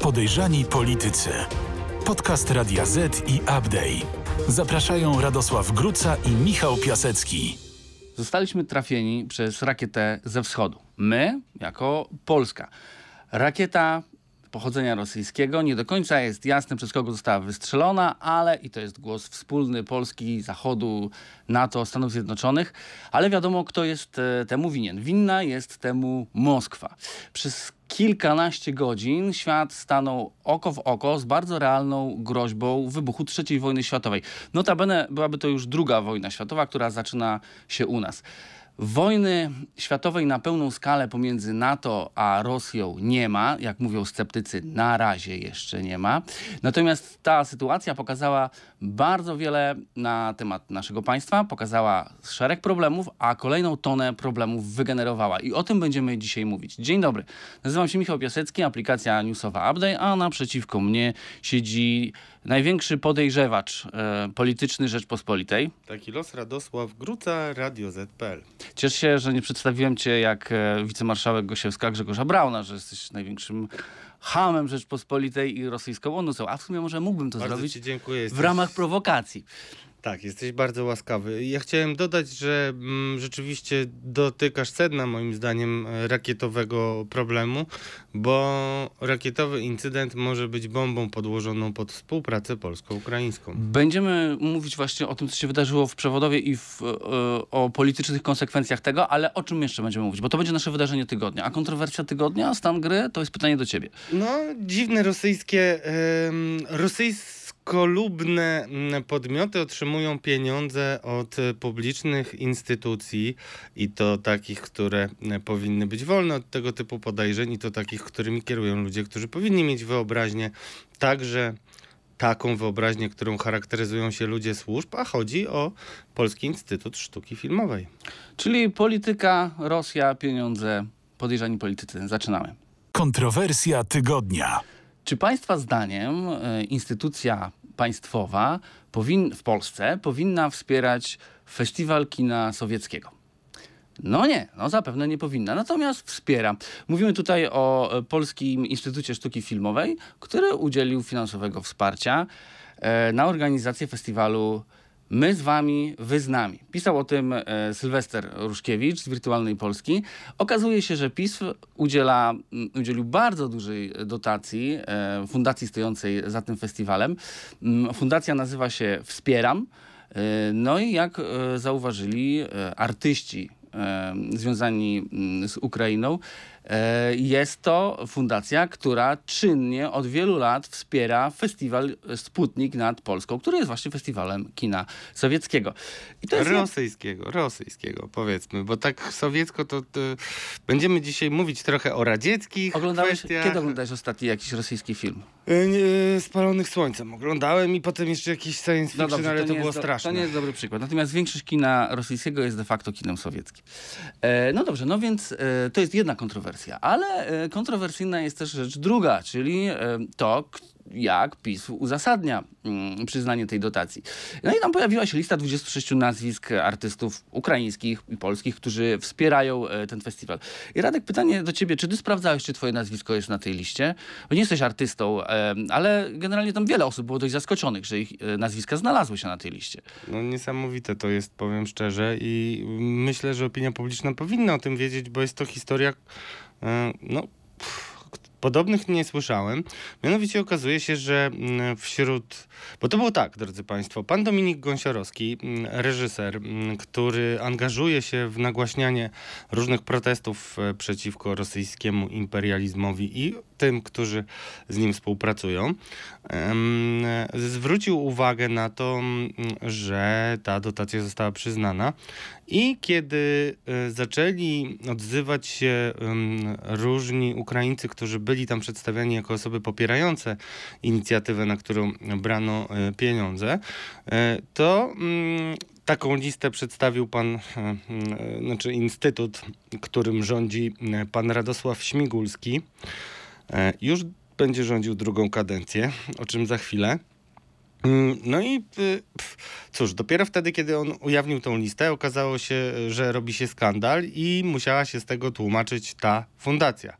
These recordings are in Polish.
Podejrzani politycy. Podcast Radia Z i Update. Zapraszają Radosław Gruca i Michał Piasecki. Zostaliśmy trafieni przez rakietę ze wschodu. My, jako Polska. Rakieta pochodzenia rosyjskiego. Nie do końca jest jasne, przez kogo została wystrzelona, ale i to jest głos wspólny Polski, Zachodu, NATO, Stanów Zjednoczonych, ale wiadomo, kto jest e, temu winien. Winna jest temu Moskwa. Przez kilkanaście godzin świat stanął oko w oko z bardzo realną groźbą wybuchu III wojny światowej. Notabene byłaby to już druga wojna światowa, która zaczyna się u nas. Wojny światowej na pełną skalę pomiędzy NATO a Rosją nie ma, jak mówią sceptycy, na razie jeszcze nie ma. Natomiast ta sytuacja pokazała bardzo wiele na temat naszego państwa, pokazała szereg problemów, a kolejną tonę problemów wygenerowała. I o tym będziemy dzisiaj mówić. Dzień dobry, nazywam się Michał Piasecki, aplikacja newsowa Update, a naprzeciwko mnie siedzi największy podejrzewacz e, polityczny Rzeczpospolitej. Taki los Radosław Gruca, Radio ZPL. Cieszę się, że nie przedstawiłem cię jak e, wicemarszałek Gosiewska Grzegorza Brauna, że jesteś największym hamem Rzeczpospolitej i rosyjską onusą. A w sumie może mógłbym to Bardzo zrobić dziękuję. w ramach prowokacji. Tak, jesteś bardzo łaskawy. Ja chciałem dodać, że mm, rzeczywiście dotykasz sedna moim zdaniem e, rakietowego problemu, bo rakietowy incydent może być bombą podłożoną pod współpracę polsko-ukraińską. Będziemy mówić właśnie o tym, co się wydarzyło w Przewodowie i w, e, o politycznych konsekwencjach tego, ale o czym jeszcze będziemy mówić? Bo to będzie nasze wydarzenie tygodnia. A kontrowersja tygodnia, stan gry, to jest pytanie do ciebie. No, dziwne rosyjskie, em, rosyjskolubne mm, podmioty otrzymują pieniądze od e, publicznych instytucji i to takich, które e, powinny być wolne od tego typu podejrzeń i to takich, którymi kierują ludzie, którzy powinni mieć wyobraźnię także taką wyobraźnię, którą charakteryzują się ludzie służb, a chodzi o Polski Instytut Sztuki Filmowej. Czyli polityka, Rosja, pieniądze, podejrzani politycy. Zaczynamy. Kontrowersja tygodnia. Czy Państwa zdaniem e, instytucja państwowa powin, w Polsce powinna wspierać festiwal kina sowieckiego? No nie, no zapewne nie powinna. Natomiast wspiera. Mówimy tutaj o e, Polskim Instytucie Sztuki Filmowej, który udzielił finansowego wsparcia e, na organizację festiwalu My z wami, wy z nami. Pisał o tym e, Sylwester Ruszkiewicz z Wirtualnej Polski. Okazuje się, że PiS udziela, m, udzielił bardzo dużej dotacji e, fundacji stojącej za tym festiwalem. M, Fundacja nazywa się Wspieram. E, No i jak zauważyli artyści związani mm, z Ukrainą, jest to fundacja, która czynnie od wielu lat wspiera festiwal Sputnik nad Polską, który jest właśnie festiwalem kina sowieckiego. I to jest Rosyjskiego, rosyjskiego powiedzmy, bo tak sowiecko to, to będziemy dzisiaj mówić trochę o radzieckich Oglądałeś, kwestiach. kiedy oglądałeś ostatni jakiś rosyjski film? E, nie, Spalonych słońcem oglądałem i potem jeszcze jakiś science fiction, ale to, No nie było jest do- straszne. To nie jest dobry przykład. Natomiast większość kina rosyjskiego jest de facto kinem sowieckim. E, no dobrze, no więc e, to jest jedna kontrowersja, ale e, kontrowersyjna jest też rzecz druga, czyli e, to, jak PiS uzasadnia mm, przyznanie tej dotacji. No i tam pojawiła się lista 26 nazwisk artystów ukraińskich i polskich, którzy wspierają e, ten festiwal. I Radek, pytanie do ciebie, czy ty sprawdzałeś, czy twoje nazwisko jest na tej liście? Bo nie jesteś artystą, ale generalnie tam wiele osób było dość zaskoczonych, że ich nazwiska znalazły się na tej liście. No niesamowite to jest, powiem szczerze i myślę, że opinia publiczna powinna o tym wiedzieć, bo jest to historia, no... pff, Podobnych nie słyszałem. Mianowicie okazuje się, że mm, wśród. Bo to było tak, drodzy Państwo. Pan Dominik Gąsiorowski, mm, reżyser, mm, który angażuje się w nagłaśnianie różnych protestów e, przeciwko rosyjskiemu imperializmowi i tym, którzy z nim współpracują, zwrócił uwagę na to, że ta dotacja została przyznana. I kiedy e, zaczęli odzywać się różni Ukraińcy, którzy byli tam przedstawiani jako osoby popierające inicjatywę, na którą brano e, pieniądze, e, to mm, taką listę przedstawił pan, znaczy instytut, którym rządzi pan Radosław Śmigulski. E, Już będzie rządził drugą kadencję, o czym za chwilę. Mm, no i y, cóż, dopiero wtedy, kiedy on ujawnił tą listę, okazało się, że robi się skandal i musiała się z tego tłumaczyć ta fundacja.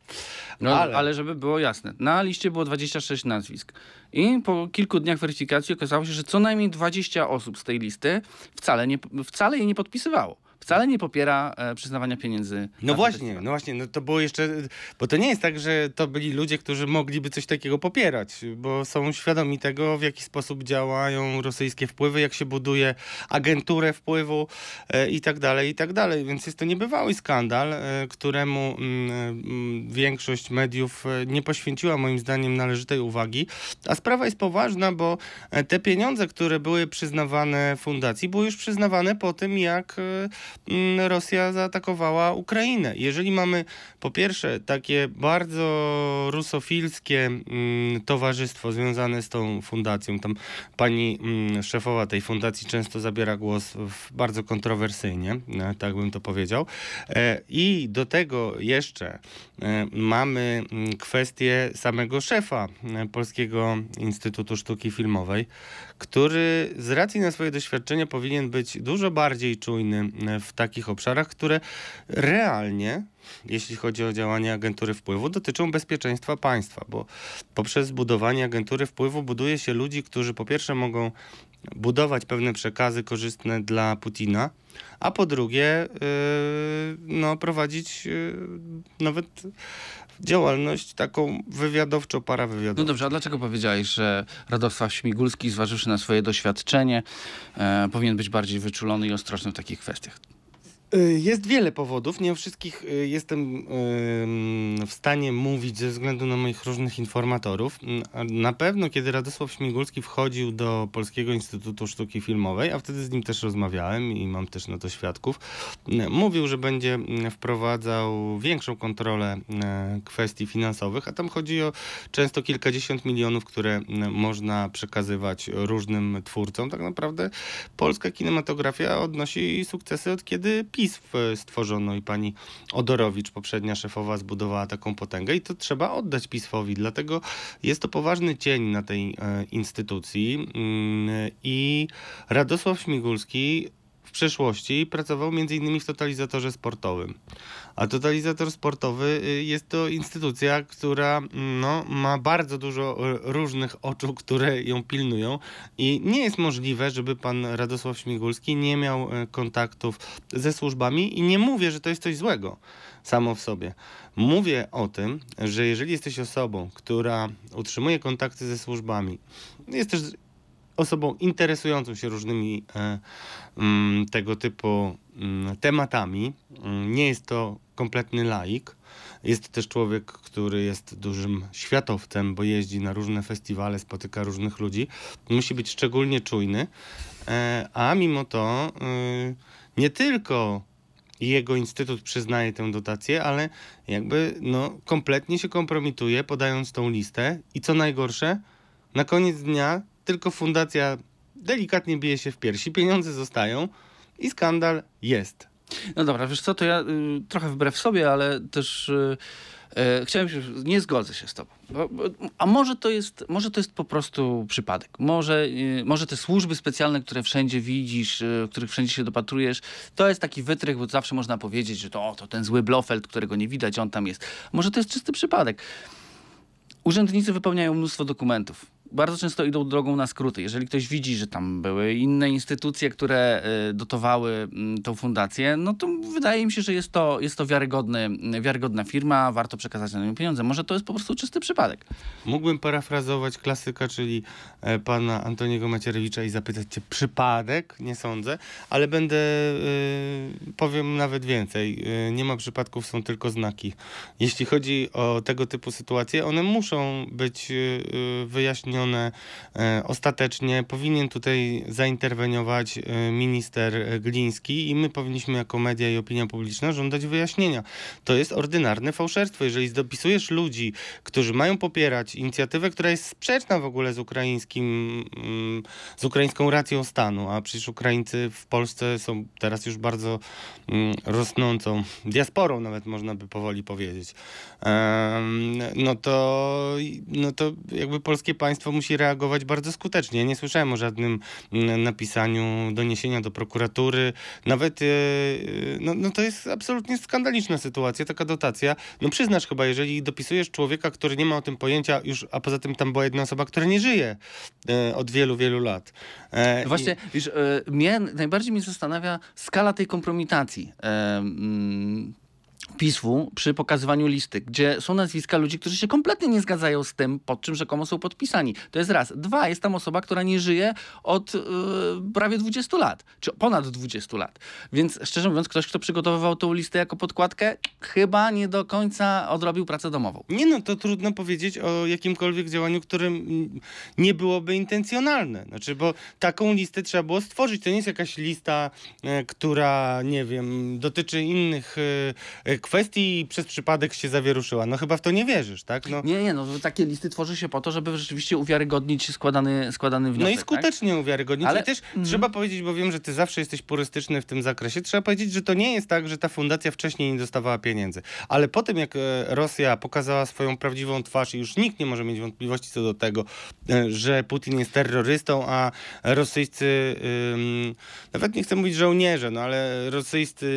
No, ale... Ale- żeby było jasne, na liście było 26 nazwisk. I po kilku dniach weryfikacji okazało się, że co najmniej 20 osób z tej listy wcale, nie, wcale jej nie podpisywało. Wcale nie popiera e, przyznawania pieniędzy. No właśnie, festiwal. no właśnie, no to było jeszcze, bo to nie jest tak, że to byli ludzie, którzy mogliby coś takiego popierać, bo są świadomi tego, w jaki sposób działają rosyjskie wpływy, jak się buduje agenturę wpływu e, i tak dalej, i tak dalej. Więc jest to niebywały skandal, e, któremu mm, mm, większość mediów nie poświęciła moim zdaniem należytej uwagi. A sprawa jest poważna, bo te pieniądze, które były przyznawane fundacji, były już przyznawane po tym, jak Rosja zaatakowała Ukrainę. Jeżeli mamy po pierwsze takie bardzo rusofilskie mm, towarzystwo związane z tą fundacją, tam pani mm, szefowa tej fundacji często zabiera głos bardzo kontrowersyjnie, e, tak bym to powiedział. E, I do tego jeszcze e, mamy mm, kwestię samego szefa e, Polskiego Instytutu Sztuki Filmowej, który z racji na swoje doświadczenie powinien być dużo bardziej czujny e, w takich obszarach, które realnie, jeśli chodzi o działanie agentury wpływu, dotyczą bezpieczeństwa państwa, bo poprzez budowanie agentury wpływu buduje się ludzi, którzy po pierwsze mogą budować pewne przekazy korzystne dla Putina, a po drugie yy, no, prowadzić yy, nawet działalność taką wywiadowczo-parawywiadowczą. No dobrze, a dlaczego powiedziałeś, że Radosław Śmigulski, zważywszy na swoje doświadczenie, e, powinien być bardziej wyczulony i ostrożny w takich kwestiach? Y, Jest wiele powodów. Nie o wszystkich y, jestem w stanie mówić ze względu na moich różnych informatorów. Na pewno, kiedy Radosław Śmigulski wchodził do Polskiego Instytutu Sztuki Filmowej, a wtedy z nim też rozmawiałem i mam też na to świadków, mm, mówił, że będzie wprowadzał większą kontrolę kwestii finansowych, a tam chodzi o często kilkadziesiąt milionów, które można przekazywać różnym twórcom. Tak naprawdę polska kinematografia odnosi sukcesy od kiedy PiS stworzono i pani Odorowicz, poprzednia szefowa, zbudowała taką potęgę i to trzeba oddać PiSowi. Dlatego jest to poważny cień na tej e, instytucji Mm, i Radosław Śmigulski w przeszłości pracował m.in. w totalizatorze sportowym. A totalizator sportowy y, jest to instytucja, która mm, no, ma bardzo dużo y, różnych oczu, które ją pilnują i nie jest możliwe, żeby pan Radosław Śmigulski nie miał y, kontaktów ze służbami i nie mówię, że to jest coś złego samo w sobie. Mówię o tym, że jeżeli jesteś osobą, która utrzymuje kontakty ze służbami, jest też osobą interesującą się różnymi e, mm, tego typu mm, tematami. Nie jest to kompletny laik. Jest też człowiek, który jest dużym światowcem, bo jeździ na różne festiwale, spotyka różnych ludzi. Musi być szczególnie czujny, e, a mimo to y, nie tylko jego instytut przyznaje tę dotację, ale jakby no, kompletnie się kompromituje, podając tą listę. I co najgorsze, na koniec dnia tylko fundacja delikatnie bije się w piersi, pieniądze zostają i skandal jest. No dobra, wiesz co, to ja y, trochę wbrew sobie, ale też y, y, chciałem się, nie zgodzę się z tobą. Bo, bo, a może to, jest, może to jest po prostu przypadek. Może, y, może te służby specjalne, które wszędzie widzisz, y, których wszędzie się dopatrujesz, to jest taki wytrych, bo zawsze można powiedzieć, że to, o, to ten zły Blofeld, którego nie widać, on tam jest. Może to jest czysty przypadek. Urzędnicy wypełniają mnóstwo dokumentów. Bardzo często idą drogą na skróty. Jeżeli ktoś widzi, że tam były inne instytucje, które y, dotowały mm, tą fundację, no to wydaje mi się, że jest to, jest to wiarygodny, wiarygodna firma, warto przekazać na nią pieniądze. Może to jest po prostu czysty przypadek. Mógłbym parafrazować klasyka, czyli e, pana Antoniego Macierewicza i zapytać cię przypadek, nie sądzę, ale będę, e, powiem nawet więcej. E, nie ma przypadków, są tylko znaki. Jeśli chodzi o tego typu sytuacje, one muszą być e, e, e, ostatecznie. Powinien tutaj zainterweniować e, minister Gliński i my powinniśmy jako media i opinia publiczna żądać wyjaśnienia. To jest ordynarne fałszerstwo. Jeżeli dopisujesz ludzi, którzy mają popierać inicjatywę, która jest sprzeczna w ogóle z ukraińskim, mm, z ukraińską racją stanu, a przecież Ukraińcy w Polsce są teraz już bardzo mm, rosnącą diasporą, nawet można by powoli powiedzieć. No to, no to jakby polskie państwo państwo musi reagować bardzo skutecznie. Ja nie słyszałem o żadnym mm, napisaniu doniesienia do prokuratury. Nawet e, no, no to jest absolutnie skandaliczna sytuacja, taka dotacja. No przyznasz chyba, jeżeli dopisujesz człowieka, który nie ma o tym pojęcia już, a poza tym tam była jedna osoba, która nie żyje e, od wielu, wielu lat. E, Właśnie, i- wiesz, e, mnie, najbardziej mnie zastanawia skala tej kompromitacji. PiSu przy pokazywaniu listy, gdzie są nazwiska ludzi, którzy się kompletnie nie zgadzają z tym, pod czym rzekomo są podpisani. To jest raz. Dwa, jest tam osoba, która nie żyje od e, prawie 20 lat, czy ponad 20 lat. Więc szczerze mówiąc, ktoś, kto przygotowywał tą listę jako podkładkę, chyba nie do końca odrobił pracę domową. Nie no, to trudno powiedzieć o jakimkolwiek działaniu, którym nie byłoby intencjonalne. Znaczy, bo taką listę trzeba było stworzyć. To nie jest jakaś lista, e, która, nie wiem, dotyczy innych e, kwestii i przez przypadek się zawieruszyła. No chyba w to nie wierzysz, tak? No, Nie, nie, no takie listy tworzy się po to, żeby rzeczywiście uwiarygodnić składany, składany wniosek. no i tak? skutecznie uwiarygodnić. Ale- I też trzeba powiedzieć, bo wiem, że ty zawsze jesteś purystyczny w tym zakresie, trzeba powiedzieć, że to nie jest tak, że ta fundacja wcześniej nie dostawała pieniędzy. Ale po tym, jak e, Rosja pokazała swoją prawdziwą twarz i już nikt nie może mieć wątpliwości co do tego, e, że Putin jest terrorystą, a rosyjscy, ym, nawet nie chcę mówić żołnierze, no ale rosyjscy,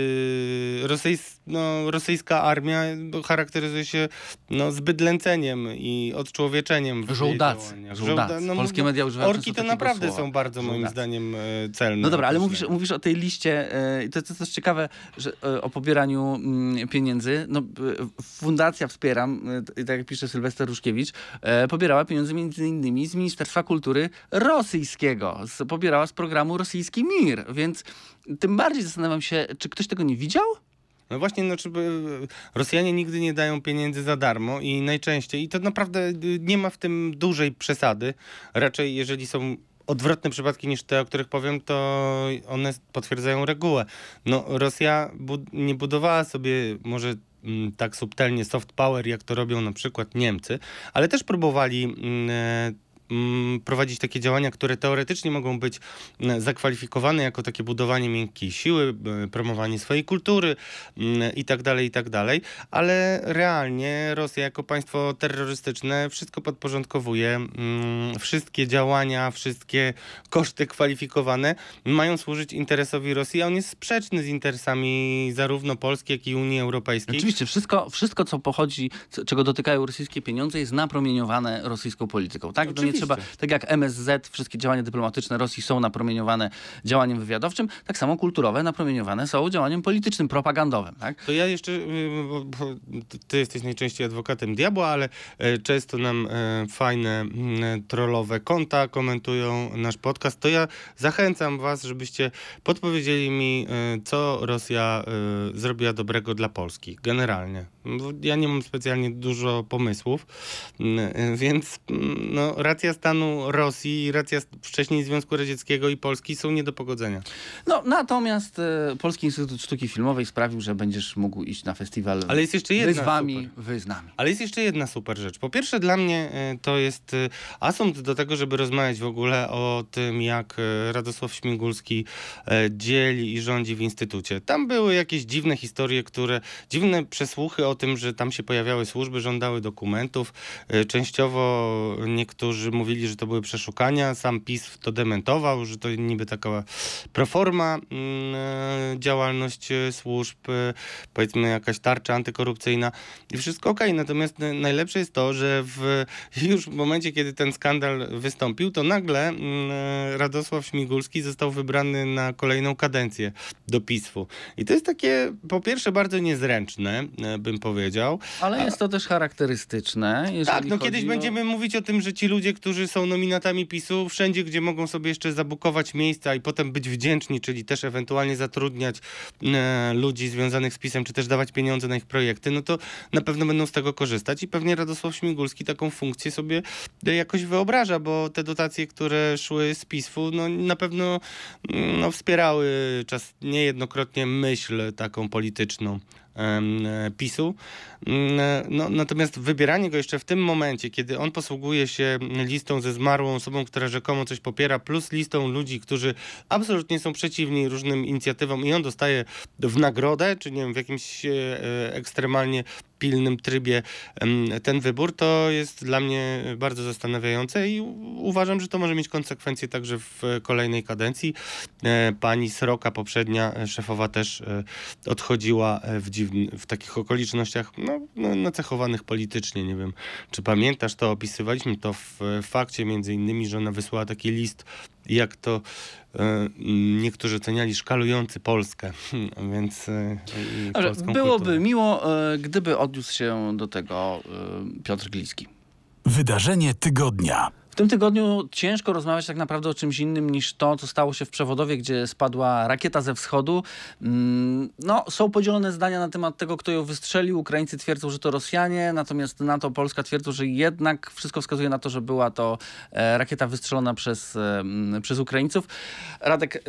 rosyjs, no, rosyjska armia charakteryzuje się no, zbyt lęceniem i odczłowieczeniem w Żołdacy. Żołdacy. Żołda- no, Polskie mówię- media używają Orki to naprawdę słowa. są bardzo moim Żołdacy. zdaniem e, celne. No dobra, ale mówisz, mówisz o tej liście, e, i to jest też ciekawe, że e, o pobieraniu mm, pieniędzy. No, fundacja Wspieram, tak jak pisze Sylwester Ruszkiewicz, pobierała pieniądze między innymi z Ministerstwa Kultury rosyjskiego. Z, pobierała z programu Rosyjski Mir, więc tym bardziej zastanawiam się, czy ktoś tego nie widział? No właśnie, no, czy, Rosjanie nigdy nie dają pieniędzy za darmo i najczęściej, i to naprawdę y, nie ma w tym dużej przesady. Raczej, jeżeli są odwrotne przypadki niż te, o których powiem, to one potwierdzają regułę. No, Rosja nie budowała sobie może mm, tak subtelnie soft power, jak to robią na przykład Niemcy, ale też próbowali mm, e, prowadzić takie działania, które teoretycznie mogą być mm, zakwalifikowane jako takie budowanie miękkiej siły, promowanie swojej kultury mm, i tak dalej, i tak dalej, ale realnie Rosja jako państwo terrorystyczne wszystko podporządkowuje, mm, wszystkie działania, wszystkie koszty kwalifikowane mają służyć interesowi Rosji, a on jest sprzeczny z interesami zarówno Polski, jak i Unii Europejskiej. Oczywiście, wszystko, wszystko co pochodzi, czego dotykają rosyjskie pieniądze, jest napromieniowane rosyjską polityką. Tak? Oczywiście. Trzeba, tak jak MSZ, wszystkie działania dyplomatyczne Rosji są napromieniowane działaniem wywiadowczym, tak samo kulturowe napromieniowane są działaniem politycznym, propagandowym. Tak? To ja jeszcze, y, ty jesteś najczęściej adwokatem diabła, ale e, często nam e, fajne trollowe konta komentują nasz podcast, to ja zachęcam was, żebyście podpowiedzieli mi, co Rosja zrobiła dobrego dla Polski, generalnie. Ja nie mam specjalnie dużo pomysłów, więc mm, no, racja stanu Rosji i racja wcześniej Związku Radzieckiego i Polski są nie do pogodzenia. No, natomiast e, Polski Instytut Sztuki Filmowej sprawił, że będziesz mógł iść na festiwal Ale jest jeszcze Wy jedna z wami, super. wy z nami. Ale jest jeszcze jedna super rzecz. Po pierwsze, dla mnie e, to jest e, asumpt do tego, żeby rozmawiać w ogóle o tym, jak e, Radosław Śmigulski e, dzieli i rządzi w instytucie. Tam były jakieś dziwne historie, które, dziwne przesłuchy o tym, że tam się pojawiały służby, żądały dokumentów. E, Częściowo niektórzy mówili, że to były przeszukania. Sam PiS to dementował, że to niby taka proforma mm, e, działalność e, służb, e, powiedzmy jakaś tarcza antykorupcyjna i wszystko okej. Natomiast n- najlepsze jest to, że w, już w momencie, kiedy ten skandal wystąpił, to nagle mm, Radosław Śmigulski został wybrany na kolejną kadencję do PiSu. I to jest takie, po pierwsze, bardzo niezręczne, bym powiedział. Ale jest to też charakterystyczne. Tak, no kiedyś o- będziemy mówić o tym, że ci ludzie, którzy są nominatami PiSu, wszędzie, gdzie mogą sobie jeszcze zabukować miejsca i potem być wdzięczni, czyli też ewentualnie zatrudniać e, ludzi związanych z PiSem, czy też dawać pieniądze na ich projekty, no to na pewno będą z tego korzystać i pewnie Radosław Śmigulski taką funkcję sobie e, jakoś wyobraża, bo te dotacje, które szły z PiSu, no na pewno mm, no, wspierały czas niejednokrotnie myśl taką polityczną PiSu. Mm, No, natomiast wybieranie go jeszcze w tym momencie, kiedy on posługuje się listą ze zmarłą osobą, która rzekomo coś popiera, plus listą ludzi, którzy absolutnie są przeciwni różnym inicjatywom i on dostaje w nagrodę, czy nie wiem, w jakimś e, e, ekstremalnie pilnym trybie ten wybór, to jest dla mnie bardzo zastanawiające i uważam, że to może mieć konsekwencje także w kolejnej kadencji. E, Pani Sroka, poprzednia szefowa, też e, odchodziła e, w, dziwny, w takich okolicznościach no, no, nacechowanych politycznie. Nie wiem, czy pamiętasz to, opisywaliśmy to w fakcie między innymi, że ona wysłała taki list, jak to e, niektórzy oceniali szkalujący Polskę, więc e, byłoby kulturę. miło, e, gdyby odniósł się do tego Piotr Gliński. Wydarzenie tygodnia. W tym tygodniu ciężko rozmawiać tak naprawdę o czymś innym niż to, co stało się w Przewodowie, gdzie spadła rakieta ze wschodu. Mm, No, są podzielone zdania na temat tego, kto ją wystrzelił. Ukraińcy twierdzą, że to Rosjanie, natomiast NATO Polska twierdzą, że jednak wszystko wskazuje na to, że była to e, rakieta wystrzelona przez, e, mm, przez Ukraińców. Radek, e,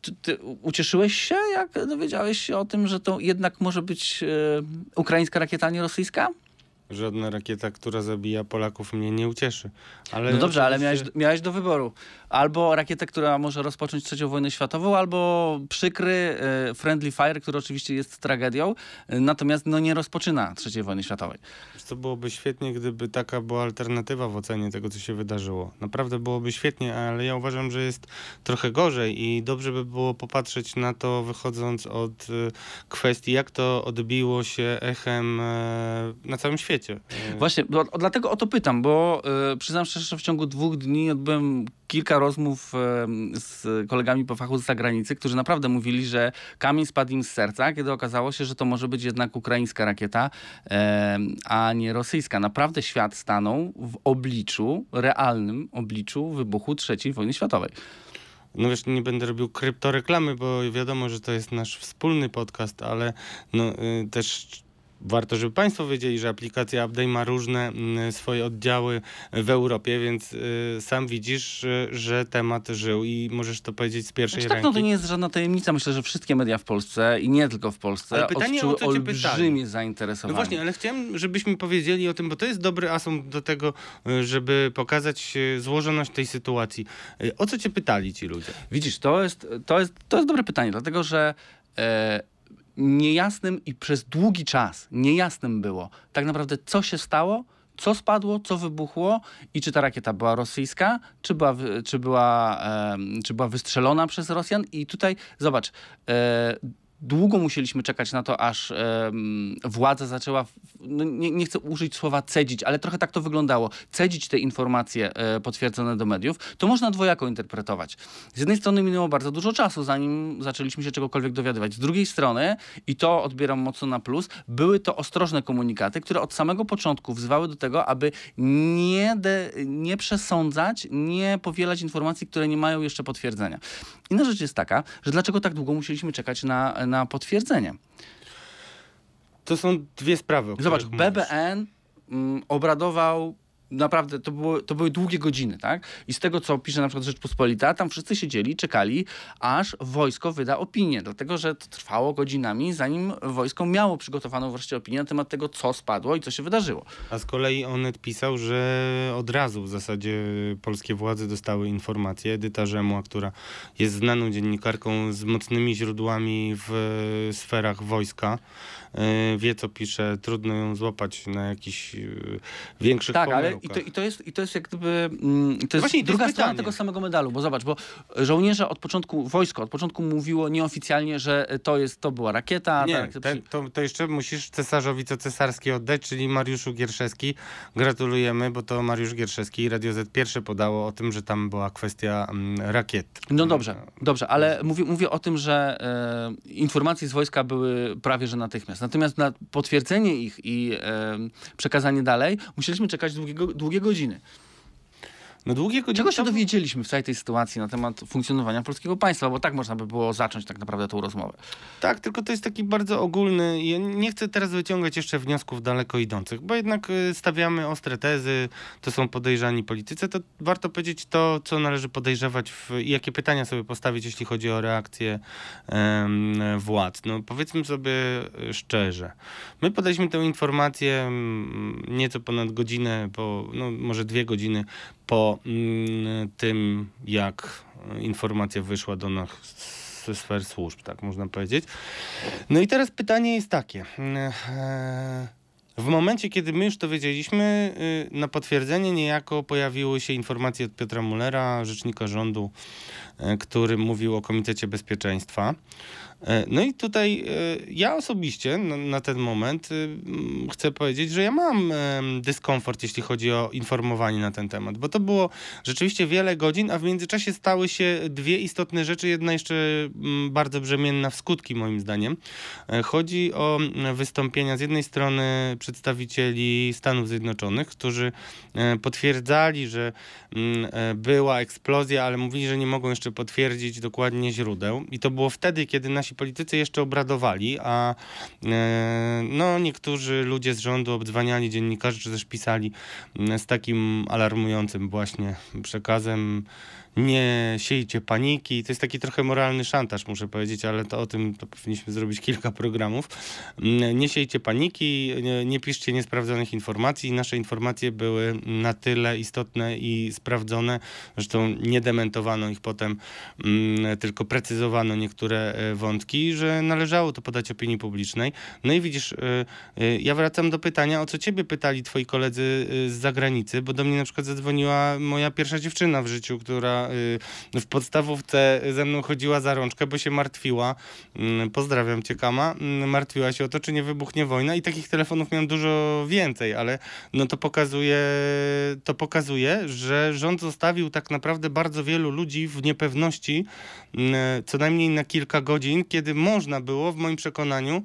czy ty ucieszyłeś się, jak dowiedziałeś się o tym, że to jednak może być ukraińska rakieta, a nie rosyjska? Żadna rakieta, która zabija Polaków mnie nie ucieszy. Ale No dobrze, ale miałeś, miałeś do wyboru. Albo rakietę, która może rozpocząć trzecią wojnę światową, albo przykry e, Friendly Fire, który oczywiście jest tragedią, e, natomiast no, nie rozpoczyna trzeciej wojny światowej. To byłoby świetnie, gdyby taka była alternatywa w ocenie tego, co się wydarzyło. Naprawdę byłoby świetnie, ale ja uważam, że jest trochę gorzej i dobrze by było popatrzeć na to, wychodząc od y, kwestii, jak to odbiło się echem e, na całym świecie. E, Właśnie, dlatego o to pytam, bo e, przyznam szczerze, że w ciągu dwóch dni odbyłem kilka rozmów e, z kolegami po fachu z zagranicy, którzy naprawdę mówili, że kamień spadł im z serca, kiedy okazało się, że to może być jednak ukraińska rakieta, e, a nie rosyjska. Naprawdę świat stanął w obliczu, realnym obliczu wybuchu III wojny światowej. No wiesz, nie będę robił kryptoreklamy, bo wiadomo, że to jest nasz wspólny podcast, ale no, y, też warto, żeby Państwo wiedzieli, że aplikacja Update ma różne mm, swoje oddziały w Europie, więc y, sam widzisz, y, że temat żył i możesz to powiedzieć z pierwszej Znaczy, tak, ręki. no to nie jest żadna tajemnica. Myślę, że wszystkie media w Polsce i nie tylko w Polsce Ale pytanie, odczuły o pytali. olbrzymie No zainteresowanie. właśnie, ale chciałem, żebyśmy powiedzieli o tym, bo to jest dobry asum do tego, y, żeby pokazać złożoność tej sytuacji. O co cię pytali ci ludzie? Widzisz, to jest, to jest, to jest dobre pytanie, dlatego że e, niejasnym i przez długi czas niejasnym było tak naprawdę, co się stało, co spadło, co wybuchło i czy ta rakieta była rosyjska, czy była, czy była, em, czy była wystrzelona przez Rosjan. I tutaj zobacz, e, długo musieliśmy czekać na to, aż władza zaczęła, no nie, nie chcę użyć słowa cedzić, ale trochę tak to wyglądało, cedzić te informacje e, potwierdzone do mediów, to można dwojako interpretować. Z jednej strony minęło bardzo dużo czasu, zanim zaczęliśmy się czegokolwiek dowiadywać. Z drugiej strony, i to odbieram mocno na plus, były to ostrożne komunikaty, które od samego początku wzywały do tego, aby nie, de, nie przesądzać, nie powielać informacji, które nie mają jeszcze potwierdzenia. Inna rzecz jest taka, że dlaczego tak długo musieliśmy czekać na, na potwierdzenie. To są dwie sprawy. Zobacz. BBN mm, obradował naprawdę, to, było, to były długie godziny, tak? I z tego, co pisze na przykład Rzeczpospolita, tam wszyscy siedzieli, czekali, aż wojsko wyda opinię, dlatego, że to trwało godzinami, zanim wojsko miało przygotowaną wreszcie opinię na temat tego, co spadło i co się wydarzyło. A z kolei Onet pisał, że od razu w zasadzie polskie władze dostały informację. Edyta Rzemła, która jest znaną dziennikarką z mocnymi źródłami w sferach wojska, wie co pisze, trudno ją złapać na jakichś yy, większych Tak, ale pomyłkach. i to, i, to jest, i to jest jak gdyby. Mm, to jest właśnie, to jest druga strona tego samego medalu, bo zobacz, bo żołnierze od początku, wojsko od początku mówiło nieoficjalnie, że to jest, to była rakieta. Nie, tak, ten, to, to jeszcze musisz cesarzowi co cesarskie oddać, czyli Mariuszu Gierszewski. Gratulujemy, bo to Mariusz Gierszewski i Radio Z pierwsze podało o tym, że tam była kwestia mm, rakiet. No dobrze, dobrze, ale mówię, mówię o tym, że e, informacje z wojska były prawie że natychmiast. Natomiast na potwierdzenie ich i e, przekazanie dalej musieliśmy czekać długiego, długie godziny. No długie godziny Czego się dowiedzieliśmy w całej tej sytuacji na temat funkcjonowania polskiego państwa? Bo tak można by było zacząć tak naprawdę tą rozmowę. Tak, tylko to jest taki bardzo ogólny. Ja nie chcę teraz wyciągać jeszcze wniosków daleko idących, bo jednak y, stawiamy ostre tezy, to są podejrzani politycy, to warto powiedzieć to, co należy podejrzewać i jakie pytania sobie postawić, jeśli chodzi o reakcję em, władz. No powiedzmy sobie y, szczerze. My podaliśmy tę informację mm, nieco ponad godzinę, po, no może dwie godziny po mm, tym, jak informacja wyszła do nas ze sfer służb, tak można powiedzieć. No i teraz pytanie jest takie. e, w momencie, kiedy my już to wiedzieliśmy, y, na potwierdzenie niejako pojawiły się informacje od Piotra Mullera, rzecznika rządu, y, który mówił o Komitecie Bezpieczeństwa. E, no i tutaj e, ja osobiście na, ten moment y, chcę powiedzieć, że ja mam dyskomfort, jeśli chodzi o informowanie na ten temat, bo to było rzeczywiście wiele godzin, a w międzyczasie stały się dwie istotne rzeczy, jedna jeszcze bardzo brzemienna w skutki moim zdaniem. E, chodzi o wystąpienia z jednej strony przedstawicieli Stanów Zjednoczonych, którzy potwierdzali, że była eksplozja, ale mówili, że nie mogą jeszcze potwierdzić dokładnie źródeł i to było wtedy, kiedy nasi politycy jeszcze obradowali, a e, no, niektórzy ludzie z rządu obdzwaniali dziennikarzy, czy też pisali z takim alarmującym właśnie przekazem nie siejcie paniki. To jest taki trochę moralny szantaż, muszę powiedzieć, ale to o tym to powinniśmy zrobić kilka programów. Mm, nie siejcie paniki, nie, piszcie niesprawdzonych informacji. Nasze informacje były na tyle istotne i sprawdzone, zresztą nie dementowano ich potem, mm, tylko precyzowano niektóre e, wątki, że należało to podać opinii publicznej. No i widzisz, e, e, ja wracam do pytania, o co ciebie pytali twoi koledzy z zagranicy, bo do mnie na przykład zadzwoniła moja pierwsza dziewczyna w życiu, która Y, w podstawówce ze mną chodziła za rączkę, bo się martwiła. Mm, pozdrawiam cię, Kama. Mm, martwiła się o to, czy nie wybuchnie wojna i takich telefonów miałem dużo więcej, ale no to pokazuje, to pokazuje, że rząd zostawił tak naprawdę bardzo wielu ludzi w niepewności, mm, co najmniej na kilka godzin, kiedy można było, w moim przekonaniu,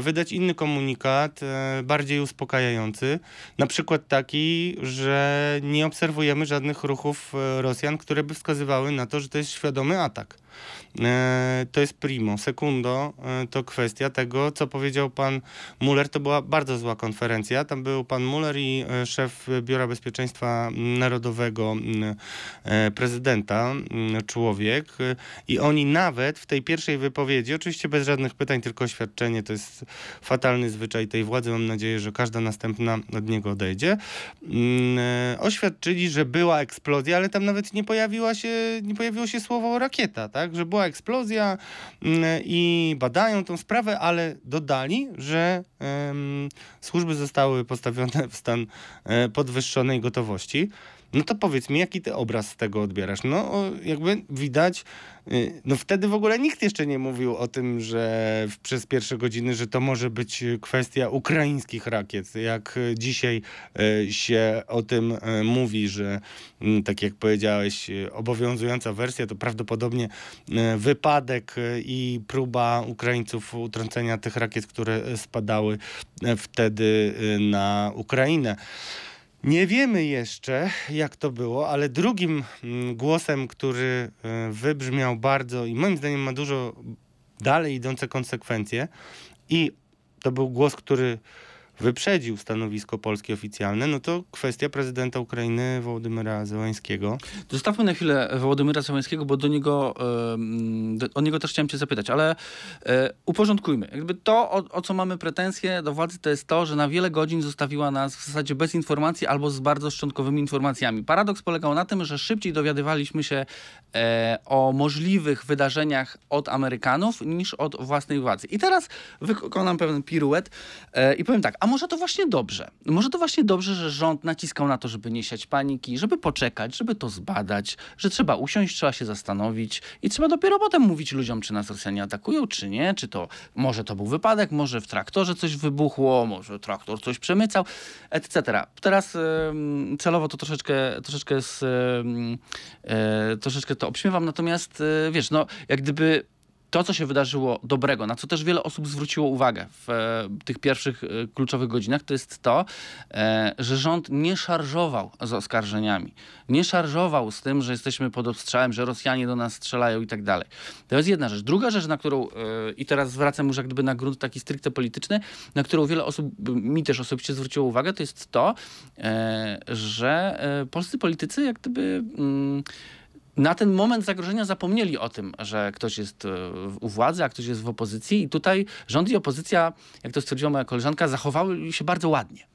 wydać inny komunikat, e, bardziej uspokajający. Na przykład taki, że nie obserwujemy żadnych ruchów e, Rosjan, które by wskazywały na to, że to jest świadomy atak. E, to jest primo. Sekundo to kwestia tego, co powiedział pan Muller. To była bardzo zła konferencja. Tam był pan Muller i szef Biura Bezpieczeństwa Narodowego prezydenta, człowiek. I oni nawet w tej pierwszej wypowiedzi, oczywiście bez żadnych pytań, tylko oświadczenie, to jest fatalny zwyczaj tej władzy. Mam nadzieję, że każda następna od niego odejdzie. Oświadczyli, że była eksplozja, ale tam nawet nie pojawiła się, nie pojawiło się słowo rakieta, tak? że była eksplozja mm, i badają tą sprawę, ale dodali, że um, służby zostały postawione w stan e, podwyższonej gotowości. No to powiedz mi, jaki ty obraz z tego odbierasz? No, jakby widać, y, no wtedy w ogóle nikt jeszcze nie mówił o tym, że przez pierwsze godziny, że to może być kwestia ukraińskich rakiet. Jak dzisiaj y, się o tym y, mówi, że tak jak powiedziałeś, obowiązująca wersja to prawdopodobnie wypadek i próba Ukraińców utrącenia tych rakiet, które spadały wtedy na Ukrainę. Nie wiemy jeszcze, jak to było, ale drugim mm, głosem, który e, wybrzmiał bardzo i moim zdaniem ma dużo dalej idące konsekwencje, i to był głos, który wyprzedził stanowisko polskie oficjalne, no to kwestia prezydenta Ukrainy Wołodymyra Zełańskiego. Zostawmy na chwilę Wołodymyra Zełańskiego, bo do niego, o niego też chciałem cię zapytać, ale e, uporządkujmy. Jakby to, o, o, co mamy pretensje do władzy, to jest to, że na wiele godzin zostawiła nas w zasadzie bez informacji albo z bardzo szczątkowymi informacjami. Paradoks polegał na tym, że szybciej dowiadywaliśmy się e, o możliwych wydarzeniach od Amerykanów niż od własnej władzy. I teraz wykonam pewien piruet e, i powiem tak, a może to właśnie dobrze? Może to właśnie dobrze, że rząd naciskał na to, żeby nie siać paniki, żeby poczekać, żeby to zbadać, że trzeba usiąść, trzeba się zastanowić i trzeba dopiero potem mówić ludziom, czy nas Rosjanie atakują, czy nie, czy to może to był wypadek, może w traktorze coś wybuchło, może traktor coś przemycał, etc. Teraz celowo to troszeczkę, troszeczkę, z, e, troszeczkę to obśmiewam, natomiast e, wiesz, no jak gdyby to, co się wydarzyło dobrego, na co też wiele osób zwróciło uwagę w e, tych pierwszych e, kluczowych godzinach, to jest to, e, że rząd nie szarżował z oskarżeniami. Nie szarżował z tym, że jesteśmy pod ostrzałem, że Rosjanie do nas strzelają i tak dalej. To jest jedna rzecz. Druga rzecz, na którą, i teraz zwracam już jak gdyby na grunt taki stricte polityczny, na którą wiele osób, mi też osobiście zwróciło uwagę, to jest to, że polscy politycy jak gdyby mm, na ten moment zagrożenia zapomnieli o tym, że ktoś jest e, u władzy, a ktoś jest w opozycji i tutaj rząd i opozycja, jak to stwierdziła moja koleżanka, zachowały się bardzo ładnie.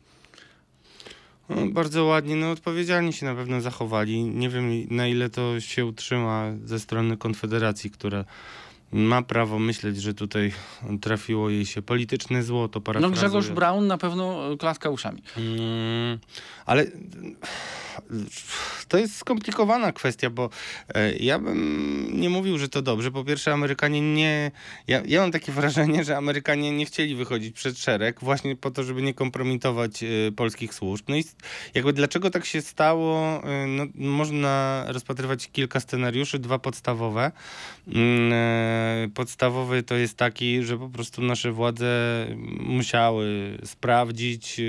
No, bardzo ładnie, no odpowiedzialnie się na pewno zachowali. Nie wiem na ile to się utrzyma ze strony Konfederacji, która ma prawo myśleć, że tutaj trafiło jej się polityczne złoto. No. Grzegorz Braun na pewno klaska uszami. Mm, ale to jest skomplikowana kwestia, bo e, ja bym nie mówił, że to dobrze. Po pierwsze, Amerykanie nie. Ja, ja mam takie wrażenie, że Amerykanie nie chcieli wychodzić przed szereg, właśnie po to, żeby nie kompromitować e, polskich służb. No i jakby dlaczego tak się stało? E, No, można rozpatrywać kilka scenariuszy, dwa podstawowe. Mm, e, Podstawowy to jest taki, że po prostu nasze władze musiały sprawdzić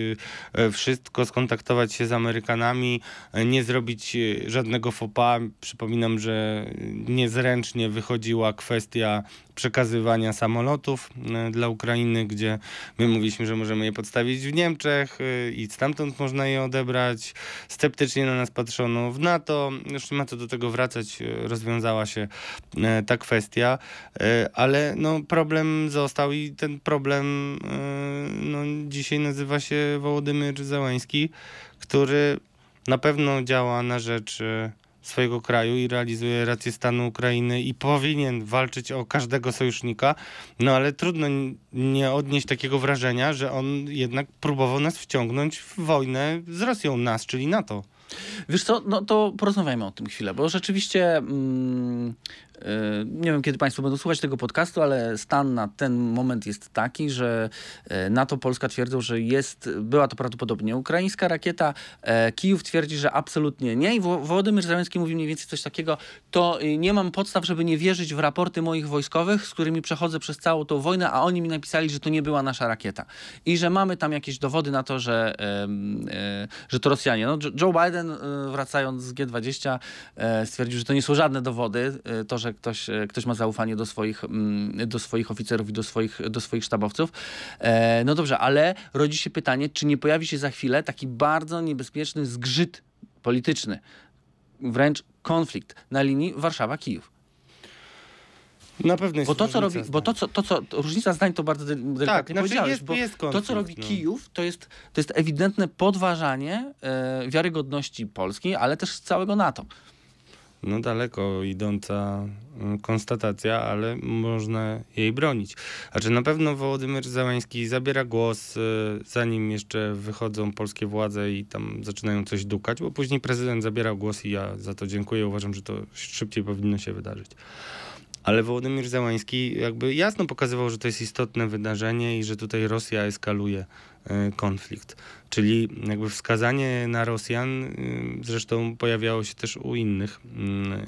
e, wszystko, skontaktować się z Amerykanami, e, nie zrobić e, żadnego faux pas. Przypominam, że niezręcznie wychodziła kwestia przekazywania samolotów e, dla Ukrainy, gdzie my mówiliśmy, że możemy je podstawić w Niemczech e, i stamtąd można je odebrać. Sceptycznie na nas patrzono w NATO. Już nie ma co do tego wracać. e, Rozwiązała się ta kwestia, ale no, problem został i ten problem no, dzisiaj nazywa się Wołodymyr Zełański, który na pewno działa na rzecz swojego kraju i realizuje rację stanu Ukrainy i powinien walczyć o każdego sojusznika, no ale trudno nie odnieść takiego wrażenia, że on jednak próbował nas wciągnąć w wojnę z Rosją, nas, czyli NATO. Wiesz co, no to porozmawiajmy o tym chwilę, bo rzeczywiście mm, nie wiem, kiedy Państwo będą słuchać tego podcastu, ale stan na ten moment jest taki, że e, NATO Polska twierdzą, że jest, była to prawdopodobnie ukraińska rakieta. E, Kijów twierdzi, że absolutnie nie i Wo- Wołodymyr Zełenski mówi mniej więcej coś takiego, to y, nie mam podstaw, żeby nie wierzyć w raporty moich wojskowych, z którymi przechodzę przez całą tą wojnę, a oni mi napisali, że to nie była nasza rakieta. I że mamy tam jakieś dowody na to, że, e, że to Rosjanie. No, Jo- Joe Biden, e, wracając z G20, e, stwierdził, że to nie są żadne dowody. e, To, że ktoś, e, ktoś ma zaufanie do swoich, mm, do swoich oficerów i do swoich, do swoich sztabowców. E, No dobrze, ale rodzi się pytanie, czy nie pojawi się za chwilę taki bardzo niebezpieczny zgrzyt polityczny, wręcz konflikt na linii Warszawa-Kijów. Na pewno jest Bo to, co robi, bo to, co, to, co, to różnica zdań to bardzo del- delikatnie znaczy powiedziałeś, jest- bo jest to, konflikt, co robi no. Kijów, to jest, to jest ewidentne podważanie e, wiarygodności Polski, ale też całego NATO. No daleko idąca mm, konstatacja, ale można jej bronić. Znaczy na pewno Wołodymyr Załański zabiera głos, y, zanim jeszcze wychodzą polskie władze i tam zaczynają coś dukać, bo później prezydent zabierał głos i ja za to dziękuję. Uważam, że to szybciej powinno się wydarzyć. Ale Wołodymyr Załański jakby jasno pokazywał, że to jest istotne wydarzenie i że tutaj Rosja eskaluje e, konflikt. Czyli jakby wskazanie na Rosjan, zresztą pojawiało się też u innych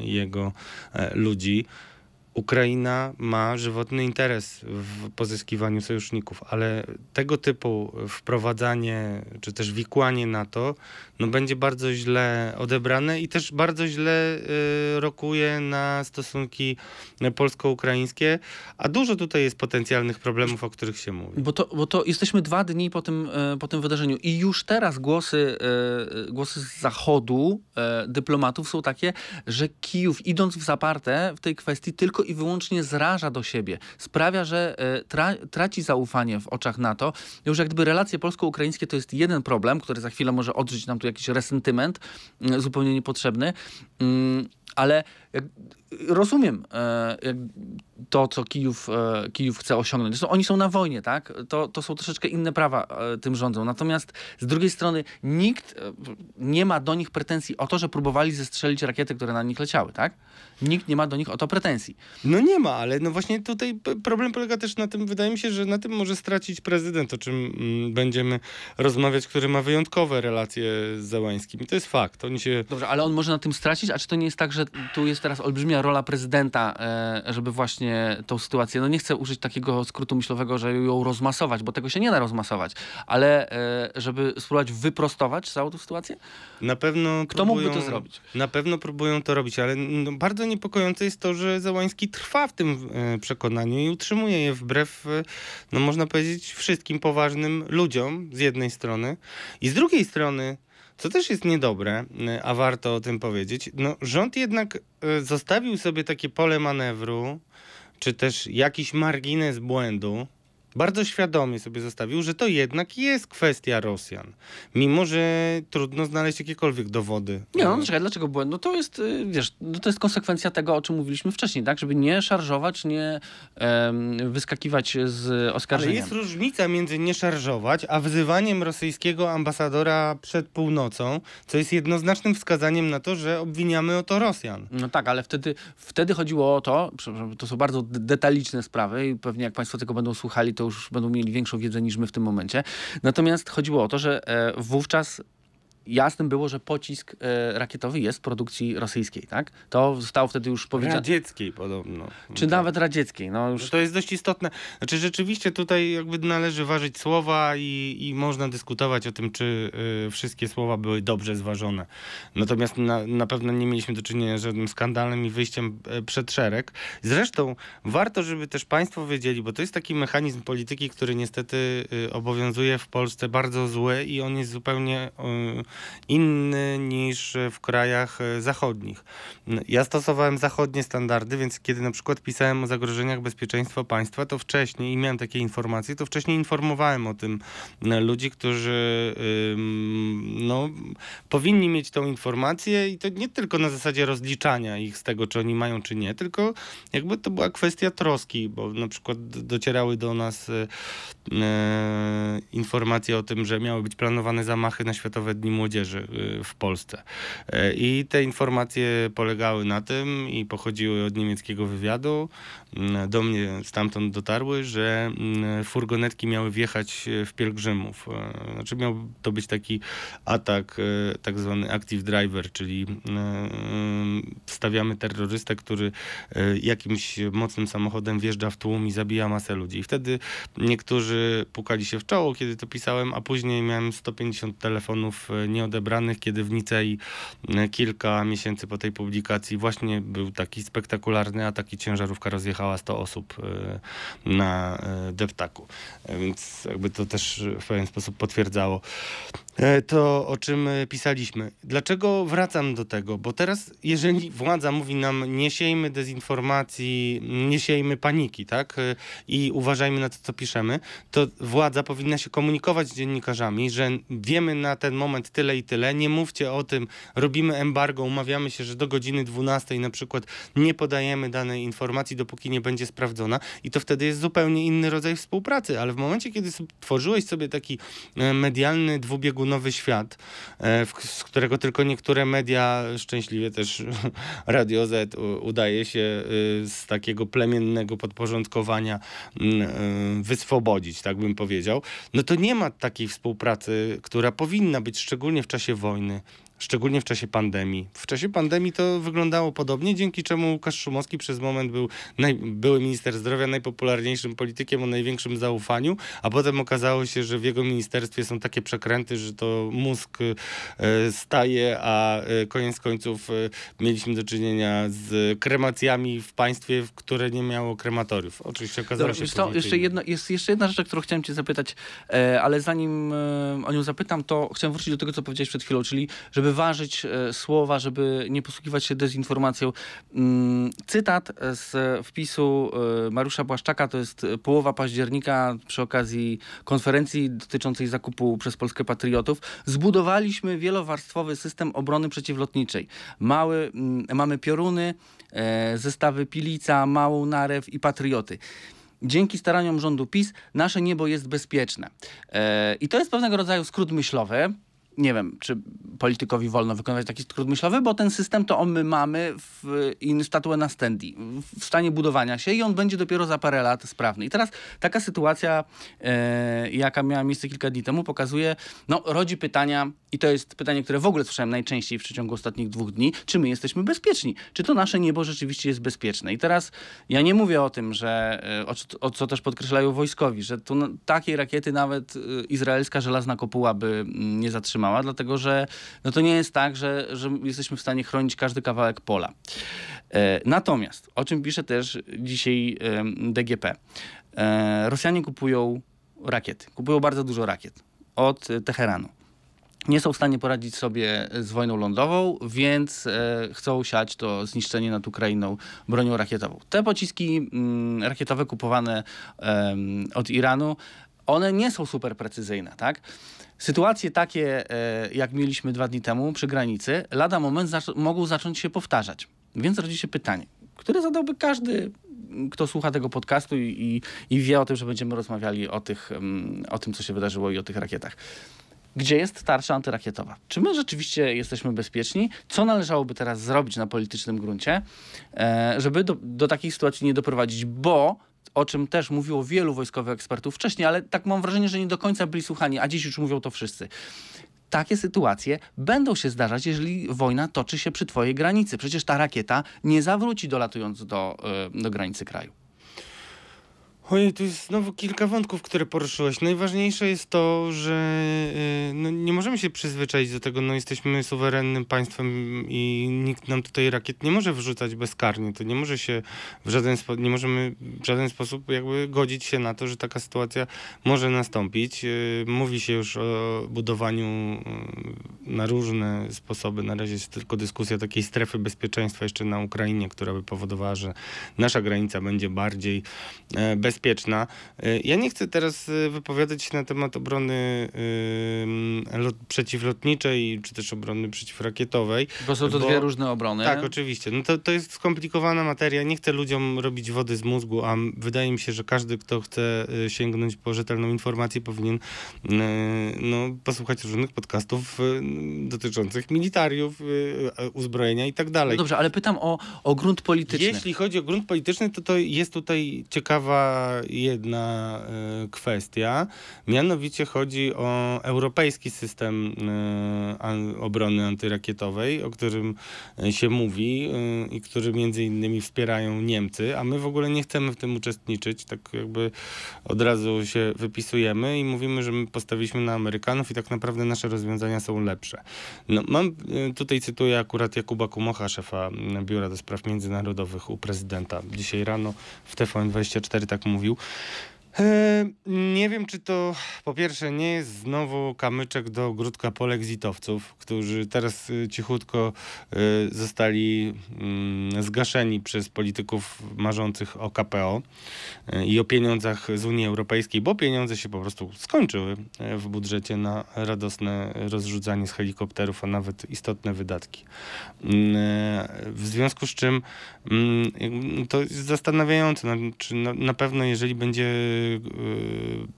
jego e, ludzi. Ukraina ma żywotny interes w pozyskiwaniu sojuszników, ale tego typu wprowadzanie czy też wikłanie na to no będzie bardzo źle odebrane i też bardzo źle y, rokuje na stosunki polsko-ukraińskie, a dużo tutaj jest potencjalnych problemów, o których się mówi. Bo to, bo to jesteśmy dwa dni po tym, e, po tym wydarzeniu i już teraz głosy, e, głosy z zachodu e, dyplomatów są takie, że Kijów idąc w zaparte w tej kwestii tylko i wyłącznie zraża do siebie. Sprawia, że e, tra, traci zaufanie w oczach NATO. Już jak gdyby relacje polsko-ukraińskie to jest jeden problem, który za chwilę może odżyć nam tu jakiś resentyment mm, zupełnie niepotrzebny. Mm, Ale rozumiem e, to, co Kijów, e, Kijów chce osiągnąć. Zresztą oni są na wojnie, tak? To, to są troszeczkę inne prawa e, tym rządzą. Natomiast z drugiej strony nikt nie ma do nich pretensji o to, że próbowali zestrzelić rakiety, które na nich leciały, tak? Nikt nie ma do nich o to pretensji. No nie ma, ale no właśnie tutaj problem polega też na tym, wydaje mi się, że na tym może stracić prezydent, o czym mm, będziemy rozmawiać, który ma wyjątkowe relacje z Załańskim. I to jest fakt. Oni się Dobrze, ale on może na tym stracić, a czy to nie jest tak, że tu jest teraz olbrzymia rola prezydenta, e, żeby właśnie tą sytuację, no nie chcę użyć takiego skrótu myślowego, że ją rozmasować, bo tego się nie da rozmasować, ale e, żeby spróbować wyprostować całą tą sytuację? na pewno Kto mógłby próbują, to zrobić? Na pewno próbują to robić, ale no, bardzo niepokojące jest to, że Załański trwa w tym e, przekonaniu i utrzymuje je wbrew, no można powiedzieć, wszystkim poważnym ludziom z jednej strony i z drugiej strony co też jest niedobre, e, a warto o tym powiedzieć, no rząd jednak e, zostawił sobie takie pole manewru, czy też jakiś margines błędu, bardzo świadomie sobie zostawił, że to jednak jest kwestia Rosjan. Mimo, że trudno znaleźć jakiekolwiek dowody. Nie, no czekaj, dlaczego błęd? No to jest, y, wiesz, no to jest konsekwencja tego, o czym mówiliśmy wcześniej, tak? Żeby nie szarżować, nie em, wyskakiwać z Ale oskarżeniem. jest różnica między nie szarżować, a wzywaniem rosyjskiego ambasadora przed północą, co jest jednoznacznym wskazaniem na to, że obwiniamy o to Rosjan. No tak, ale wtedy, wtedy chodziło o to, to są bardzo detaliczne sprawy i pewnie jak Państwo tego będą słuchali, to już będą mieli większą wiedzę niż my w tym momencie. Natomiast chodziło o to, że e, wówczas jasnym było, że pocisk e, rakietowy jest produkcji rosyjskiej, tak? To zostało wtedy już powiedziane. Radzieckiej podobno. Czy nawet radzieckiej, no już... Że To jest dość istotne. Znaczy rzeczywiście tutaj jakby należy ważyć słowa i, i można dyskutować o tym, czy y, wszystkie słowa były dobrze zważone. Natomiast na, na pewno nie mieliśmy do czynienia z żadnym skandalem i wyjściem e, przed szereg. Zresztą warto, żeby też państwo wiedzieli, bo to jest taki mechanizm polityki, który niestety y, obowiązuje w Polsce bardzo zły i on jest zupełnie y, inny niż w krajach e, zachodnich. Ja stosowałem zachodnie standardy, więc kiedy na przykład pisałem o zagrożeniach bezpieczeństwa państwa, to wcześniej, i miałem takie informacje, to wcześniej informowałem o tym e, ludzi, którzy no, powinni mieć tą informację i to nie tylko na zasadzie rozliczania ich z tego, czy oni mają, czy nie, tylko jakby to była kwestia troski, bo na przykład docierały do nas e, informacje o tym, że miały być planowane zamachy na Światowe Dni Młodzieży e, w Polsce. E, I te informacje polegały na tym i pochodziły od niemieckiego wywiadu. Mm, Do mnie stamtąd dotarły, że mm, furgonetki miały wjechać w pielgrzymów. E, Znaczy miał to być taki atak, e, tak zwany active driver, czyli e, stawiamy terrorystę, który jakimś mocnym samochodem wjeżdża w tłum i zabija masę ludzi. I wtedy niektórzy pukali się w czoło, kiedy to pisałem, a później miałem 150 telefonów nieodebranych, kiedy w Nicei e, kilka miesięcy po tej publikacji właśnie był taki spektakularny atak i ciężarówka rozjechała 100 osób e, na e, deptaku. Więc jakby to też w pewien sposób potwierdzało to, o czym e, pisaliśmy. Dlaczego wracam do tego? Bo teraz, jeżeli władza mówi nam, nie siejmy dezinformacji, nie siejmy paniki, tak? E, I uważajmy na to, co piszemy, to władza powinna się komunikować z dziennikarzami, że wiemy na ten moment tyle i tyle, nie mówcie o tym, robimy embargo, umawiamy się, że do godziny 12 na przykład nie podajemy danej informacji, dopóki nie będzie sprawdzona i to wtedy jest zupełnie inny rodzaj współpracy, ale w momencie, kiedy tworzyłeś sobie taki e, medialny, dwubiegunowy świat, e, z którego tylko niektóre media, szczęśliwie też Radio Z udaje się e, z takiego plemiennego podporządkowania mm, e, wyswobodzić, tak bym powiedział, no to nie ma takiej współpracy, która powinna być szczególnie w czasie wojny. Szczególnie w czasie pandemii. W czasie pandemii to wyglądało podobnie, dzięki czemu Łukasz Szumowski przez moment był naj, były minister zdrowia najpopularniejszym politykiem o największym zaufaniu, a potem okazało się, że w jego ministerstwie są takie przekręty, że to mózg e, staje, a e, koniec końców e, mieliśmy do czynienia z kremacjami w państwie, które nie miało krematoriów. Oczywiście okazało Dobra, się później, jeszcze że- jedna, jest jeszcze jedna rzecz, o którą chciałem cię zapytać, ale zanim o nią zapytam, to chciałem wrócić do tego, co powiedziałeś przed chwilą, czyli żeby ważyć e, słowa, żeby nie posługiwać się dezinformacją. Mm, cytat z wpisu e, Mariusza Błaszczaka, to jest połowa października przy okazji konferencji dotyczącej zakupu przez Polskę Patriotów. Zbudowaliśmy wielowarstwowy system obrony przeciwlotniczej. Mały, mm, mamy pioruny, e, zestawy Pilica, Małą Narew i Patrioty. Dzięki staraniom rządu PiS nasze niebo jest bezpieczne. I to jest pewnego rodzaju skrót myślowy. Nie wiem, czy politykowi wolno wykonywać taki skrót myślowy, bo ten system to on my mamy w, in statuę na w stanie budowania się i on będzie dopiero za parę lat sprawny. I teraz taka sytuacja, e, jaka miała miejsce kilka dni temu, pokazuje, no rodzi pytania i to jest pytanie, które w ogóle słyszałem najczęściej w przeciągu ostatnich dwóch dni, czy my jesteśmy bezpieczni? Czy to nasze niebo rzeczywiście jest bezpieczne? I teraz ja nie mówię o tym, że, e, o, o co też podkreślają wojskowi, że tu takiej rakiety nawet e, izraelska żelazna kopuła by mm, nie zatrzymała, dlatego że no to nie jest tak, że, że jesteśmy w stanie chronić każdy kawałek pola. E, Natomiast, o czym pisze też dzisiaj DGP, e, Rosjanie kupują rakiety, kupują bardzo dużo rakiet od e, Teheranu. nie są w stanie poradzić sobie z wojną lądową, więc e, chcą siać to zniszczenie nad Ukrainą bronią rakietową. Te pociski mm, rakietowe kupowane em, od Iranu, one nie są super precyzyjne, tak? Sytuacje takie, e, jak mieliśmy dwa dni temu przy granicy, lada moment zac- mogą zacząć się powtarzać. Więc rodzi się pytanie, które zadałby każdy, kto słucha tego podcastu i, i, i wie o tym, że będziemy rozmawiali o, tych, em, o tym, co się wydarzyło i o tych rakietach. Gdzie jest tarcza antyrakietowa? Czy my rzeczywiście jesteśmy bezpieczni? Co należałoby teraz zrobić na politycznym gruncie, e, żeby do, do takiej sytuacji nie doprowadzić? Bo o czym też mówiło wielu wojskowych ekspertów wcześniej, ale tak mam wrażenie, że nie do końca byli słuchani, a dziś już mówią to wszyscy. Takie sytuacje będą się zdarzać, jeżeli wojna toczy się przy twojej granicy. Przecież ta rakieta nie zawróci dolatując do, e, do granicy kraju. Ojej, tu jest znowu kilka wątków, które poruszyłeś. Najważniejsze jest to, że y, no, nie możemy się przyzwyczaić do tego, no jesteśmy suwerennym państwem i nikt nam tutaj rakiet nie może wrzucać bezkarnie. To nie może się w żaden sposób, nie możemy w żaden sposób jakby godzić się na to, że taka sytuacja może nastąpić. Y, Mówi się już o budowaniu y, na różne sposoby. Na razie jest tylko dyskusja takiej strefy bezpieczeństwa jeszcze na Ukrainie, która by powodowała, że nasza granica będzie bardziej e, bezpieczna. E, Ja nie chcę teraz e, wypowiadać się na temat obrony e, lot, przeciwlotniczej, czy też obrony przeciwrakietowej. Bo są to Bo- dwie różne obrony. Tak, oczywiście. No to, to jest skomplikowana materia. Nie chcę ludziom robić wody z mózgu, a wydaje mi się, że każdy, kto chce y, sięgnąć po rzetelną informację, powinien y, no, posłuchać różnych podcastów y, dotyczących militariów, y, uzbrojenia i tak No dalej. dobrze, ale pytam o, o grunt polityczny. Jeśli chodzi o grunt polityczny, to, to jest tutaj ciekawa jedna e, kwestia. Mianowicie chodzi o europejski system e, obrony antyrakietowej, o którym e, się mówi i który między innymi wspierają Niemcy, a my w ogóle nie chcemy w tym uczestniczyć. Tak jakby od razu się wypisujemy i mówimy, że my postawiliśmy na Amerykanów i tak naprawdę nasze rozwiązania są lepsze. No, mam, tutaj cytuję akurat Jakuba Kumocha, szefa Biura do Spraw Międzynarodowych u prezydenta. Dzisiaj rano w TVN24 tak mówił. E, nie wiem, czy to po pierwsze nie jest znowu kamyczek do ogródka polexitowców, którzy teraz y, cichutko y, zostali mm, zgaszeni przez polityków marzących o KPO y, i o pieniądzach z Unii Europejskiej, bo pieniądze się po prostu skończyły w budżecie na radosne rozrzucanie z helikopterów, a nawet istotne wydatki. Mm, e, W związku z czym mm, to jest zastanawiające, no, czy na, pewno jeżeli będzie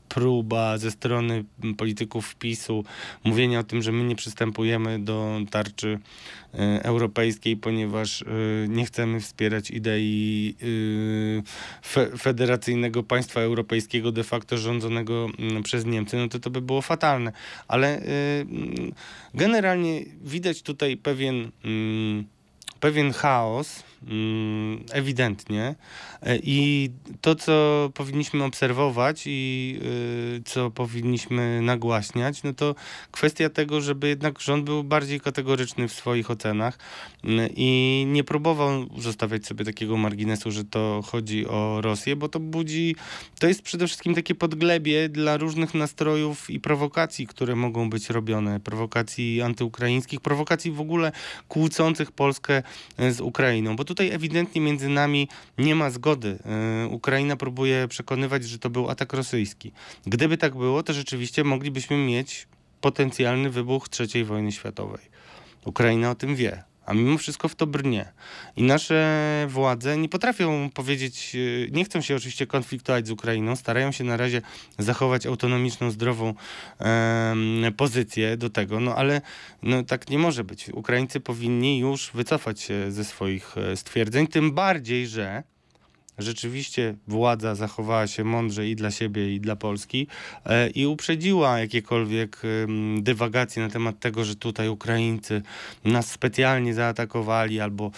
próba ze strony polityków PiSu mówienia o tym, że my nie przystępujemy do tarczy y, europejskiej, ponieważ y, nie chcemy wspierać idei y, fe, federacyjnego państwa europejskiego de facto rządzonego mm, przez Niemcy, no to to by było fatalne. Ale y, generalnie widać tutaj pewien mm, pewien chaos, ewidentnie. E, I to, co powinniśmy obserwować i y, co powinniśmy nagłaśniać, no to kwestia tego, żeby jednak rząd był bardziej kategoryczny w swoich ocenach mm, i nie próbował zostawiać sobie takiego marginesu, że to chodzi o Rosję, bo to budzi, to jest przede wszystkim takie podglebie dla różnych nastrojów i prowokacji, które mogą być robione. Prowokacji antyukraińskich, prowokacji w ogóle kłócących Polskę e, z Ukrainą, bo tutaj ewidentnie między nami nie ma zgody. E, Ukraina próbuje przekonywać, że to był atak rosyjski. Gdyby tak było, to rzeczywiście moglibyśmy mieć potencjalny wybuch III wojny światowej. Ukraina o tym wie. A mimo wszystko w to brnie. I nasze władze nie potrafią powiedzieć, e, nie chcą się oczywiście konfliktować z Ukrainą, starają się na razie zachować autonomiczną, zdrową em, pozycję do tego, no ale no, tak nie może być. Ukraińcy powinni już wycofać się ze swoich e, stwierdzeń, tym bardziej, że rzeczywiście władza zachowała się mądrze i dla siebie, i dla Polski e, i uprzedziła jakiekolwiek dywagacje na temat tego, że tutaj Ukraińcy nas specjalnie zaatakowali albo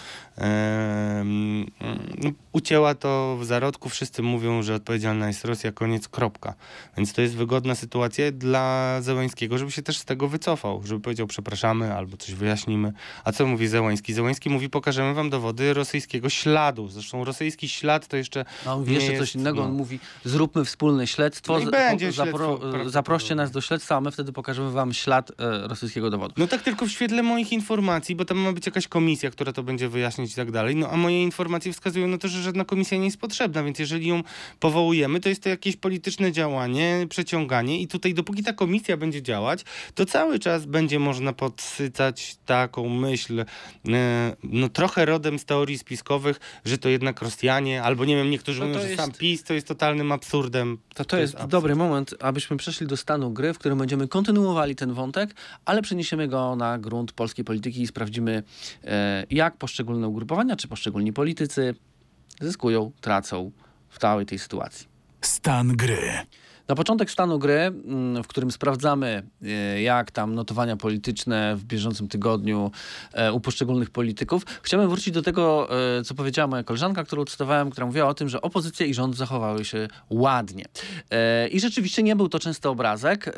no, ucięła to w zarodku. Wszyscy mówią, że odpowiedzialna jest Rosja, koniec, kropka. Więc to jest wygodna sytuacja dla Zełańskiego, żeby się też z tego wycofał, żeby powiedział przepraszamy albo coś wyjaśnimy. A co mówi Zełański? Zełański mówi pokażemy wam dowody rosyjskiego śladu. Zresztą rosyjski ślad to jeszcze No, on mówi nie jeszcze jest, coś innego, no. on mówi zróbmy wspólne śledztwo, No i z- będzie po- śledztwo, prawdopodobnie. zaproście nas do śledztwa, a my wtedy pokażemy wam ślad e, rosyjskiego dowodu. No tak tylko w świetle moich informacji, bo tam ma być jakaś komisja, która to będzie wyjaśniać i tak dalej. No a moje informacje wskazują na to, że żadna komisja nie jest potrzebna, więc jeżeli ją powołujemy, to jest to jakieś polityczne działanie, przeciąganie i tutaj dopóki ta komisja będzie działać, to cały czas będzie można podsycać taką myśl, e, no trochę rodem z teorii spiskowych, że to jednak Rosjanie, albo nie wiem, niektórzy to mówią, że jest- sam PiS to jest totalnym absurdem. To, to jest absurd. dobry moment, abyśmy przeszli do stanu gry, w którym będziemy kontynuowali ten wątek, ale przeniesiemy go na grunt polskiej polityki i sprawdzimy, e, jak poszczególne ugrupowania czy poszczególni politycy zyskują, tracą w całej tej sytuacji. Stan gry. Na początek stanu gry, mm, w którym sprawdzamy, e, jak tam notowania polityczne w bieżącym tygodniu e, u poszczególnych polityków, chciałbym wrócić do tego, e, co powiedziała moja koleżanka, którą cytowałem, która mówiła o tym, że opozycja i rząd zachowały się ładnie. I rzeczywiście nie był to często obrazek,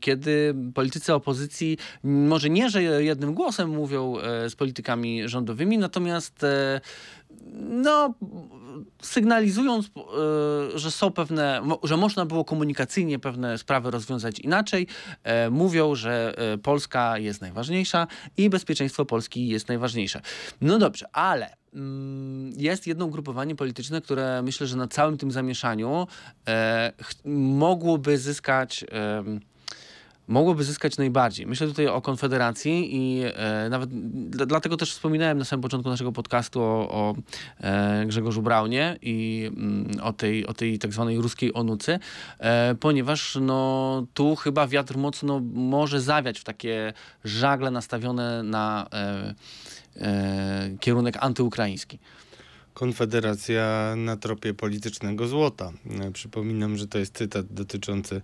kiedy politycy opozycji, może nie, że jednym głosem mówią z politykami rządowymi, natomiast no, sygnalizując, e, że są pewne, że można było komunikacyjnie pewne sprawy rozwiązać inaczej, e, mówią, że e, Polska jest najważniejsza i bezpieczeństwo Polski jest najważniejsze. No dobrze, ale mm, jest jedno ugrupowanie polityczne, które myślę, że na całym tym zamieszaniu mogłoby zyskać. Mogłoby zyskać najbardziej. Myślę tutaj o Konfederacji i e, nawet d- dlatego też wspominałem na samym początku naszego podcastu o, o e, Grzegorzu Braunie i mm, o, tej, o tej tak zwanej ruskiej onucy, e, ponieważ no, tu chyba wiatr mocno może zawiać w takie żagle nastawione na e, e, kierunek antyukraiński. Konfederacja na tropie politycznego złota. E, Przypominam, że to jest cytat dotyczący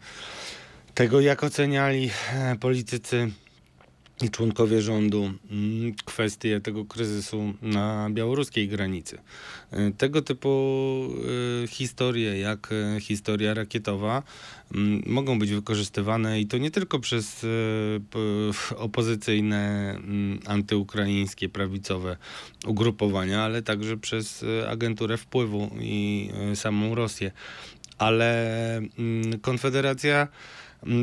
tego, jak oceniali e, politycy i członkowie rządu mm, kwestie tego kryzysu na białoruskiej granicy. E, Tego typu e, historie, jak historia rakietowa, mm, mogą być wykorzystywane i to nie tylko przez opozycyjne, mm, antyukraińskie, prawicowe ugrupowania, ale także przez agenturę wpływu i samą Rosję. Ale Konfederacja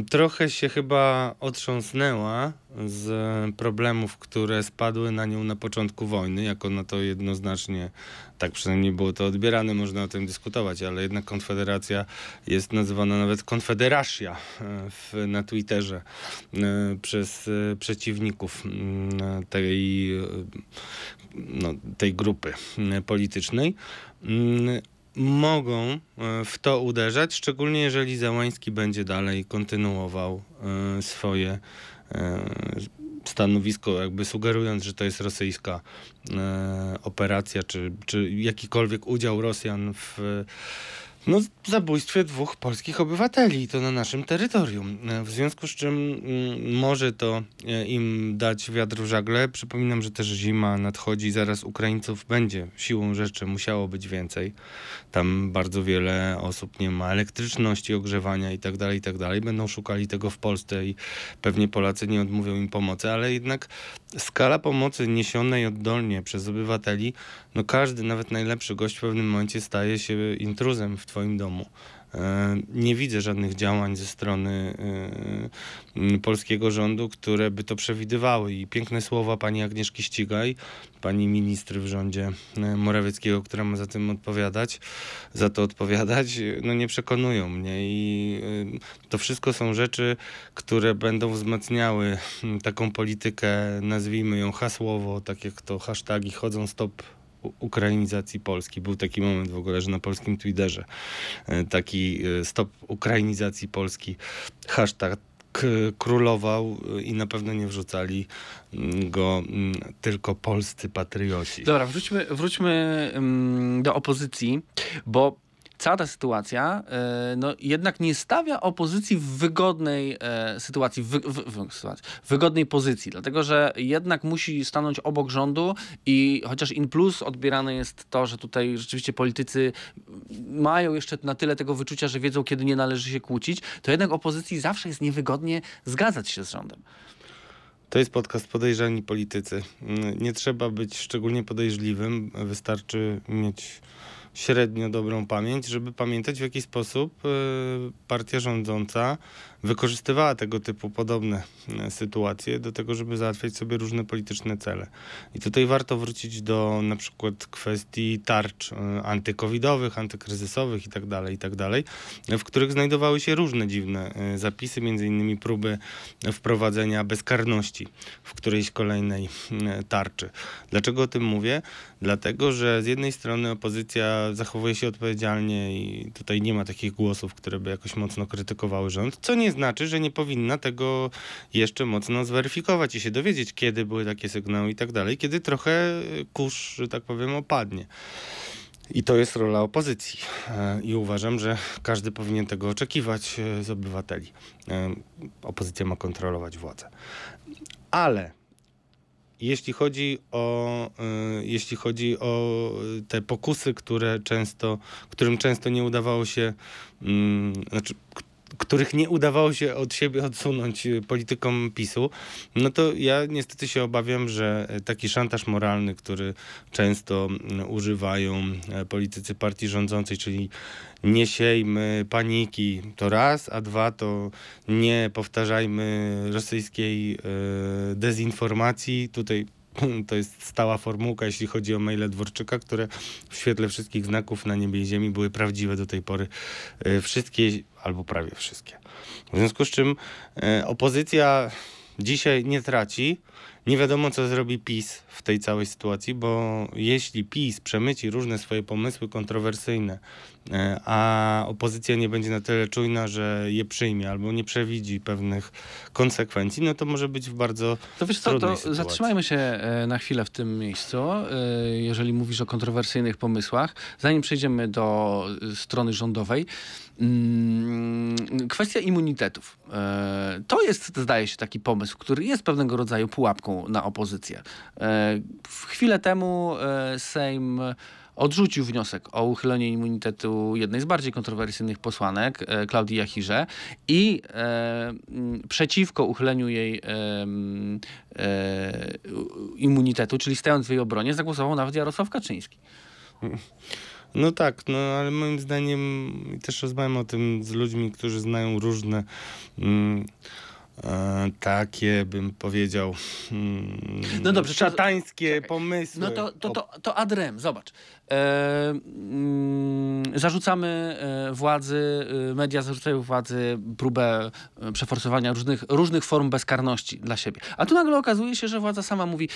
trochę się chyba otrząsnęła z problemów, które spadły na nią na początku wojny, jako na to jednoznacznie, tak przynajmniej było to odbierane, można o tym dyskutować, ale jednak Konfederacja jest nazywana nawet Konfederacja e, w, na Twitterze e, przez e, przeciwników mm, tej, no, tej grupy mm, politycznej. Mogą e, w to uderzać, szczególnie jeżeli Załański będzie dalej kontynuował e, swoje e, stanowisko, jakby sugerując, że to jest rosyjska operacja, czy, czy jakikolwiek udział Rosjan w no, zabójstwie dwóch polskich obywateli, to na naszym terytorium. E, W związku z czym mm, może to e, im dać wiatr w żagle. Przypominam, że też zima nadchodzi, zaraz Ukraińców będzie siłą rzeczy musiało być więcej. Tam bardzo wiele osób nie ma elektryczności, ogrzewania i tak dalej, i tak. Będą szukali tego w Polsce i pewnie Polacy nie odmówią im pomocy, ale jednak skala pomocy niesionej oddolnie przez obywateli, no każdy, nawet najlepszy gość w pewnym momencie staje się intruzem w twoim domu. E, Nie widzę żadnych działań ze strony e, polskiego rządu, które by to przewidywały. I piękne słowa pani Agnieszki Ścigaj, pani ministry w rządzie e, Morawieckiego, która ma za tym odpowiadać, za to odpowiadać, no nie przekonują mnie. I to wszystko są rzeczy, które będą wzmacniały taką politykę, nazwijmy ją hasłowo, tak jak to hasztagi chodzą stop ukrainizacji Polski. Był taki moment w ogóle, że na polskim Twitterze e, taki e, stop ukrainizacji Polski hashtag królował e, i na pewno nie wrzucali mm, go mm, tylko polscy patrioci. Dobra, wróćmy, wróćmy ym, do opozycji, bo cała ta sytuacja e, no, jednak nie stawia opozycji w wygodnej e, sytuacji, wy- w, w, sytuacji, w wygodnej pozycji, dlatego że jednak musi stanąć obok rządu i chociaż in plus odbierane jest to, że tutaj rzeczywiście politycy mają jeszcze na tyle tego wyczucia, że wiedzą, kiedy nie należy się kłócić, to jednak opozycji zawsze jest niewygodnie zgadzać się z rządem. To jest podcast Podejrzani Politycy. Nie trzeba być szczególnie podejrzliwym, wystarczy mieć średnio dobrą pamięć, żeby pamiętać w jaki sposób y, partia rządząca wykorzystywała tego typu podobne y, sytuacje do tego, żeby załatwiać sobie różne polityczne cele. I tutaj warto wrócić do na przykład kwestii tarcz y, antykowidowych, antykryzysowych itd., itd., w których znajdowały się różne dziwne zapisy, między innymi próby wprowadzenia bezkarności w którejś kolejnej tarczy. Dlaczego o tym mówię? Dlatego, że z jednej strony opozycja zachowuje się odpowiedzialnie i tutaj nie ma takich głosów, które by jakoś mocno krytykowały rząd, co nie znaczy, że nie powinna tego jeszcze mocno zweryfikować i się dowiedzieć, kiedy były takie sygnały i tak dalej, kiedy trochę kurz, że tak powiem, opadnie. I to jest rola opozycji. E, I uważam, że każdy powinien tego oczekiwać e, z obywateli. E, opozycja ma kontrolować władzę. Ale jeśli chodzi o, y, jeśli chodzi o te pokusy, które często, którym często nie udawało się, y, znaczy, których nie udawało się od siebie odsunąć politykom PiSu, no to ja niestety się obawiam, że taki szantaż moralny, który często używają e, politycy partii rządzącej, czyli nie siejmy paniki, to raz, a dwa to nie powtarzajmy rosyjskiej e, dezinformacji. Tutaj to jest stała formułka, jeśli chodzi o maile Dworczyka, które w świetle wszystkich znaków na niebie i ziemi były prawdziwe do tej pory. E, wszystkie, albo prawie wszystkie. W związku z czym e, opozycja dzisiaj nie traci. Nie wiadomo, co zrobi PiS w tej całej sytuacji, bo jeśli PiS przemyci różne swoje pomysły kontrowersyjne, a opozycja nie będzie na tyle czujna, że je przyjmie albo nie przewidzi pewnych konsekwencji, no to może być w bardzo to wiesz co, to sytuacji. zatrzymajmy się e, na chwilę w tym miejscu, e, jeżeli mówisz o kontrowersyjnych pomysłach. Zanim przejdziemy do strony rządowej, mm, kwestia immunitetów. To jest, zdaje się, taki pomysł, który jest pewnego rodzaju pułapką na opozycję. Chwilę temu e, Sejm odrzucił wniosek o uchylenie immunitetu jednej z bardziej kontrowersyjnych posłanek, e, Klaudii Jachirze, i e, przeciwko uchyleniu jej e, e, immunitetu, czyli stając w jej obronie, zagłosował nawet Jarosław Kaczyński. No tak, no ale moim zdaniem też rozmawiam o tym z ludźmi, którzy znają różne. Mm, E, takie, bym powiedział, hmm, no dobrze, szatańskie to, pomysły. No to, to, to, to adrem, zobacz. E, mm, zarzucamy e, władzy, e, media zarzucają władzy próbę przeforsowania różnych, różnych form bezkarności dla siebie. A tu nagle okazuje się, że władza sama mówi,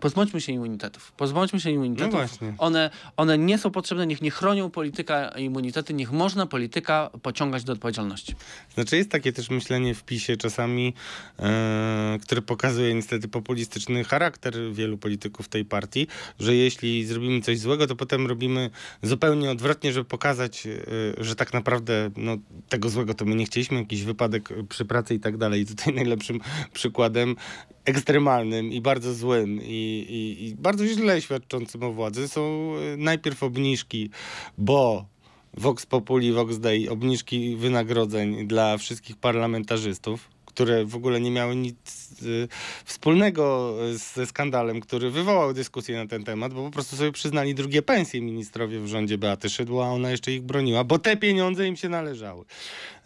pozbądźmy się immunitetów. Pozbądźmy się immunitetów. No właśnie. One, one nie są potrzebne, niech nie chronią polityka immunitety, niech można polityka pociągać do odpowiedzialności. Znaczy jest takie też myślenie w PiSie czasami, e, które pokazuje niestety populistyczny charakter wielu polityków tej partii, że jeśli zrobimy coś złego, to potem potem robimy zupełnie odwrotnie, żeby pokazać, e, że tak naprawdę no, tego złego to my nie chcieliśmy, jakiś wypadek przy pracy i tak dalej. I tutaj najlepszym przykładem ekstremalnym i bardzo złym i, i, i bardzo źle świadczącym o władzy są e, najpierw obniżki, bo Vox Populi, Vox Dei, obniżki wynagrodzeń dla wszystkich parlamentarzystów, które w ogóle nie miały nic y, wspólnego ze skandalem, który wywołał dyskusję na ten temat, bo po prostu sobie przyznali drugie pensje ministrowie w rządzie Beaty Szydło, a ona jeszcze ich broniła, bo te pieniądze im się należały.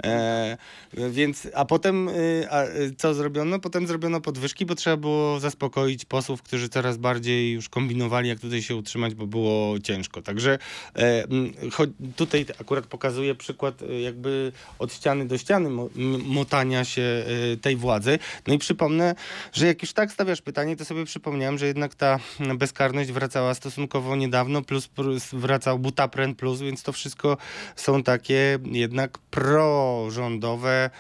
E, więc, a potem y, a, y, co zrobiono? Potem zrobiono podwyżki, bo trzeba było zaspokoić posłów, którzy coraz bardziej już kombinowali, jak tutaj się utrzymać, bo było ciężko. Także e, tutaj akurat pokazuje przykład e, jakby od ściany do ściany motania się tej władzy. No i przypomnę, że jak już tak stawiasz pytanie, to sobie przypomniałem, że jednak ta bezkarność wracała stosunkowo niedawno, plus, wracał Butapren Plus, więc to wszystko są takie jednak pro rządowe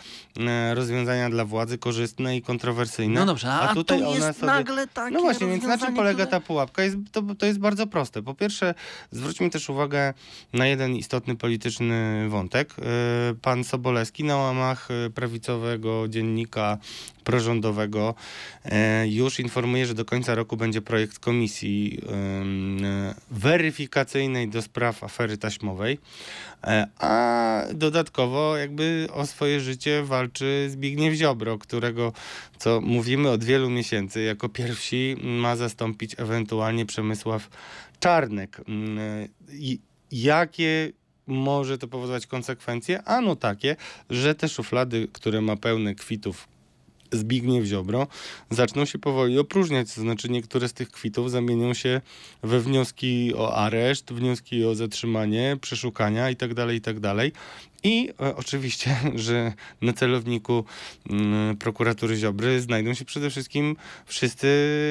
e, rozwiązania dla władzy korzystne i kontrowersyjne. No dobrze, a, a tutaj ona jest sobie... nagle takie No właśnie, więc na czym polega ta pułapka? Jest, to, to jest bardzo proste. Po pierwsze, zwróćmy też uwagę na jeden istotny polityczny wątek. E, pan Sobolewski na łamach prawicowego dziennika prorządowego już informuje, że do końca roku będzie projekt komisji weryfikacyjnej do spraw afery taśmowej, a dodatkowo jakby o swoje życie walczy Zbigniew Ziobro, którego, co mówimy od wielu miesięcy, jako pierwsi ma zastąpić ewentualnie Przemysław Czarnek. Mm, I jakie może to powodować konsekwencje? Ano takie, że te szuflady, które ma pełne kwitów Zbigniew Ziobro, zaczną się powoli opróżniać. To znaczy niektóre z tych kwitów zamienią się we wnioski o areszt, wnioski o zatrzymanie, przeszukania itd., itd. I e, oczywiście, że na celowniku mm, prokuratury Ziobry znajdą się przede wszystkim wszyscy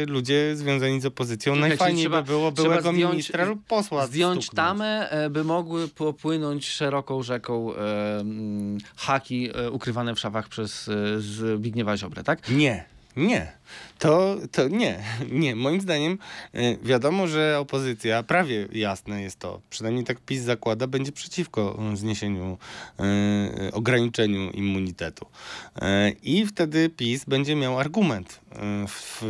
ludzie związani z opozycją. Czekajcie, Najfajniej trzeba- by było byłego zdjąć- ministra lub posła Zdjąć stuknąć. tamę, e, by mogły popłynąć szeroką rzeką e, haki e, ukrywane w szafach przez e, Zbigniewa Ziobrę, tak? Nie, nie. To, to nie, nie. Moim zdaniem y, wiadomo, że opozycja, prawie jasne jest to, przynajmniej tak PiS zakłada, będzie przeciwko y, zniesieniu, y, ograniczeniu immunitetu. Y, I wtedy PiS będzie miał argument, y, w,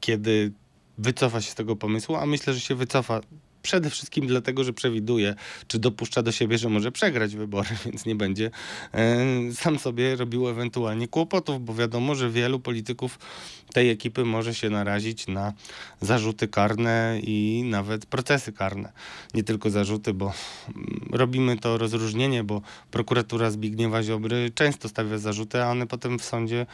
kiedy wycofa się z tego pomysłu, a myślę, że się wycofa przede wszystkim dlatego, że przewiduje, czy dopuszcza do siebie, że może przegrać wybory, więc nie będzie e, sam sobie robił ewentualnie kłopotów, bo wiadomo, że wielu polityków tej ekipy może się narazić na zarzuty karne i nawet procesy karne. Nie tylko zarzuty, bo mm, robimy to rozróżnienie, bo prokuratura Zbigniewa Ziobry często stawia zarzuty, a one potem w sądzie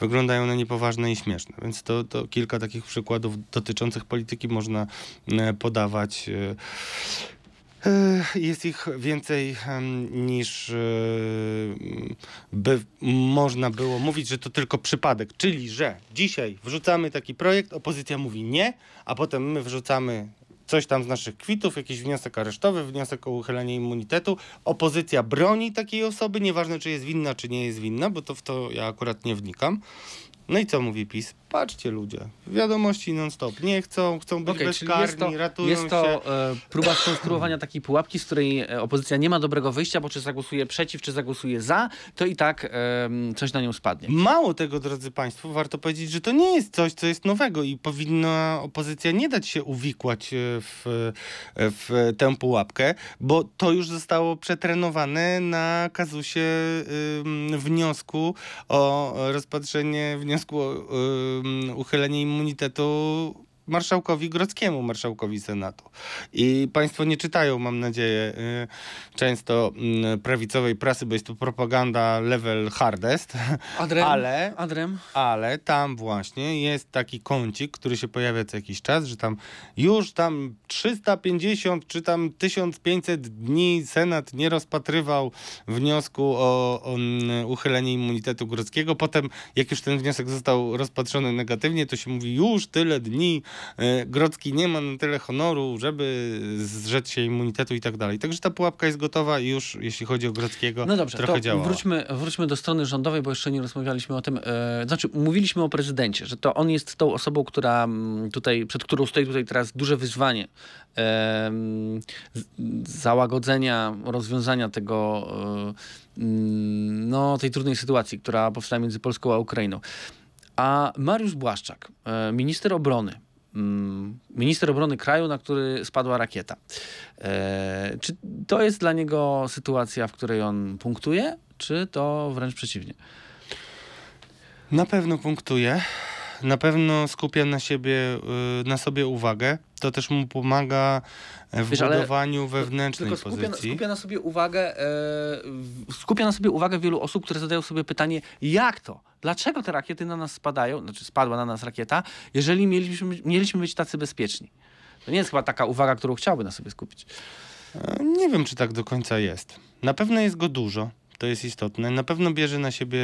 wyglądają na niepoważne i śmieszne. Więc to, to kilka takich przykładów dotyczących polityki można e, podawać. E, Jest ich więcej niż e, by można było mówić, że to tylko przypadek. Czyli, że dzisiaj wrzucamy taki projekt, opozycja mówi nie, a potem my wrzucamy coś tam z naszych kwitów, jakiś wniosek aresztowy, wniosek o uchylenie immunitetu. Opozycja broni takiej osoby, nieważne czy jest winna, czy nie jest winna, bo to w to ja akurat nie wnikam. No i co mówi PiS? Patrzcie ludzie, wiadomości non-stop, nie chcą, chcą być czyli bezkarni, jest to, ratują jest się. to e, próba skonstruowania takiej pułapki, z której e, opozycja nie ma dobrego wyjścia, bo czy zagłosuje przeciw, czy zagłosuje za, to i tak em, coś na nią spadnie. Mało tego, drodzy Państwo, warto powiedzieć, że to nie jest coś, co jest nowego i powinna opozycja nie dać się uwikłać e, w, e, w tę pułapkę, bo to już zostało przetrenowane na kazusie wniosku o rozpatrzenie wniosku o uchylenie immunitetu marszałkowi Grodzkiemu, marszałkowi Senatu. I Państwo nie czytają, mam nadzieję, y, często mm, prawicowej prasy, bo jest to propaganda level hardest, Adrem, ale Adrem, ale tam właśnie jest taki kącik, który się pojawia co jakiś czas, że tam już tam 350 czy tam 1500 dni Senat nie rozpatrywał wniosku o, o mm, uchylenie immunitetu Grodzkiego. Potem, jak już ten wniosek został rozpatrzony negatywnie, to się mówi już tyle dni, e, Grodzki nie ma na tyle honoru, żeby zrzec się immunitetu i tak dalej. Także ta pułapka jest gotowa i już, jeśli chodzi o Grodzkiego, No dobrze, trochę działa. wróćmy, wróćmy do strony rządowej, bo jeszcze nie rozmawialiśmy o tym. E, znaczy, mówiliśmy o prezydencie, że to on jest tą osobą, która mm, tutaj, przed którą stoi tutaj teraz duże wyzwanie e, załagodzenia, rozwiązania tego, e, mm, no, tej trudnej sytuacji, która powstała między Polską a Ukrainą. A Mariusz Błaszczak, minister obrony, minister obrony kraju, na który spadła rakieta. E, czy to jest dla niego sytuacja, w której on punktuje, czy to wręcz przeciwnie? Na pewno punktuje. Na pewno skupia na siebie, y, na sobie uwagę. To też mu pomaga w Wiesz, budowaniu wewnętrznej Tylko skupia, pozycji. skupia na sobie uwagę, e, w- skupia na sobie uwagę wielu osób, które zadają sobie pytanie, jak to? Dlaczego te rakiety na nas spadają, znaczy spadła na nas rakieta, jeżeli mieliśmy, mieliśmy być tacy bezpieczni? To nie jest chyba taka uwaga, którą chciałby na sobie skupić. E, Nie wiem, czy tak do końca jest. Na pewno jest go dużo. To jest istotne. Na pewno bierze na siebie,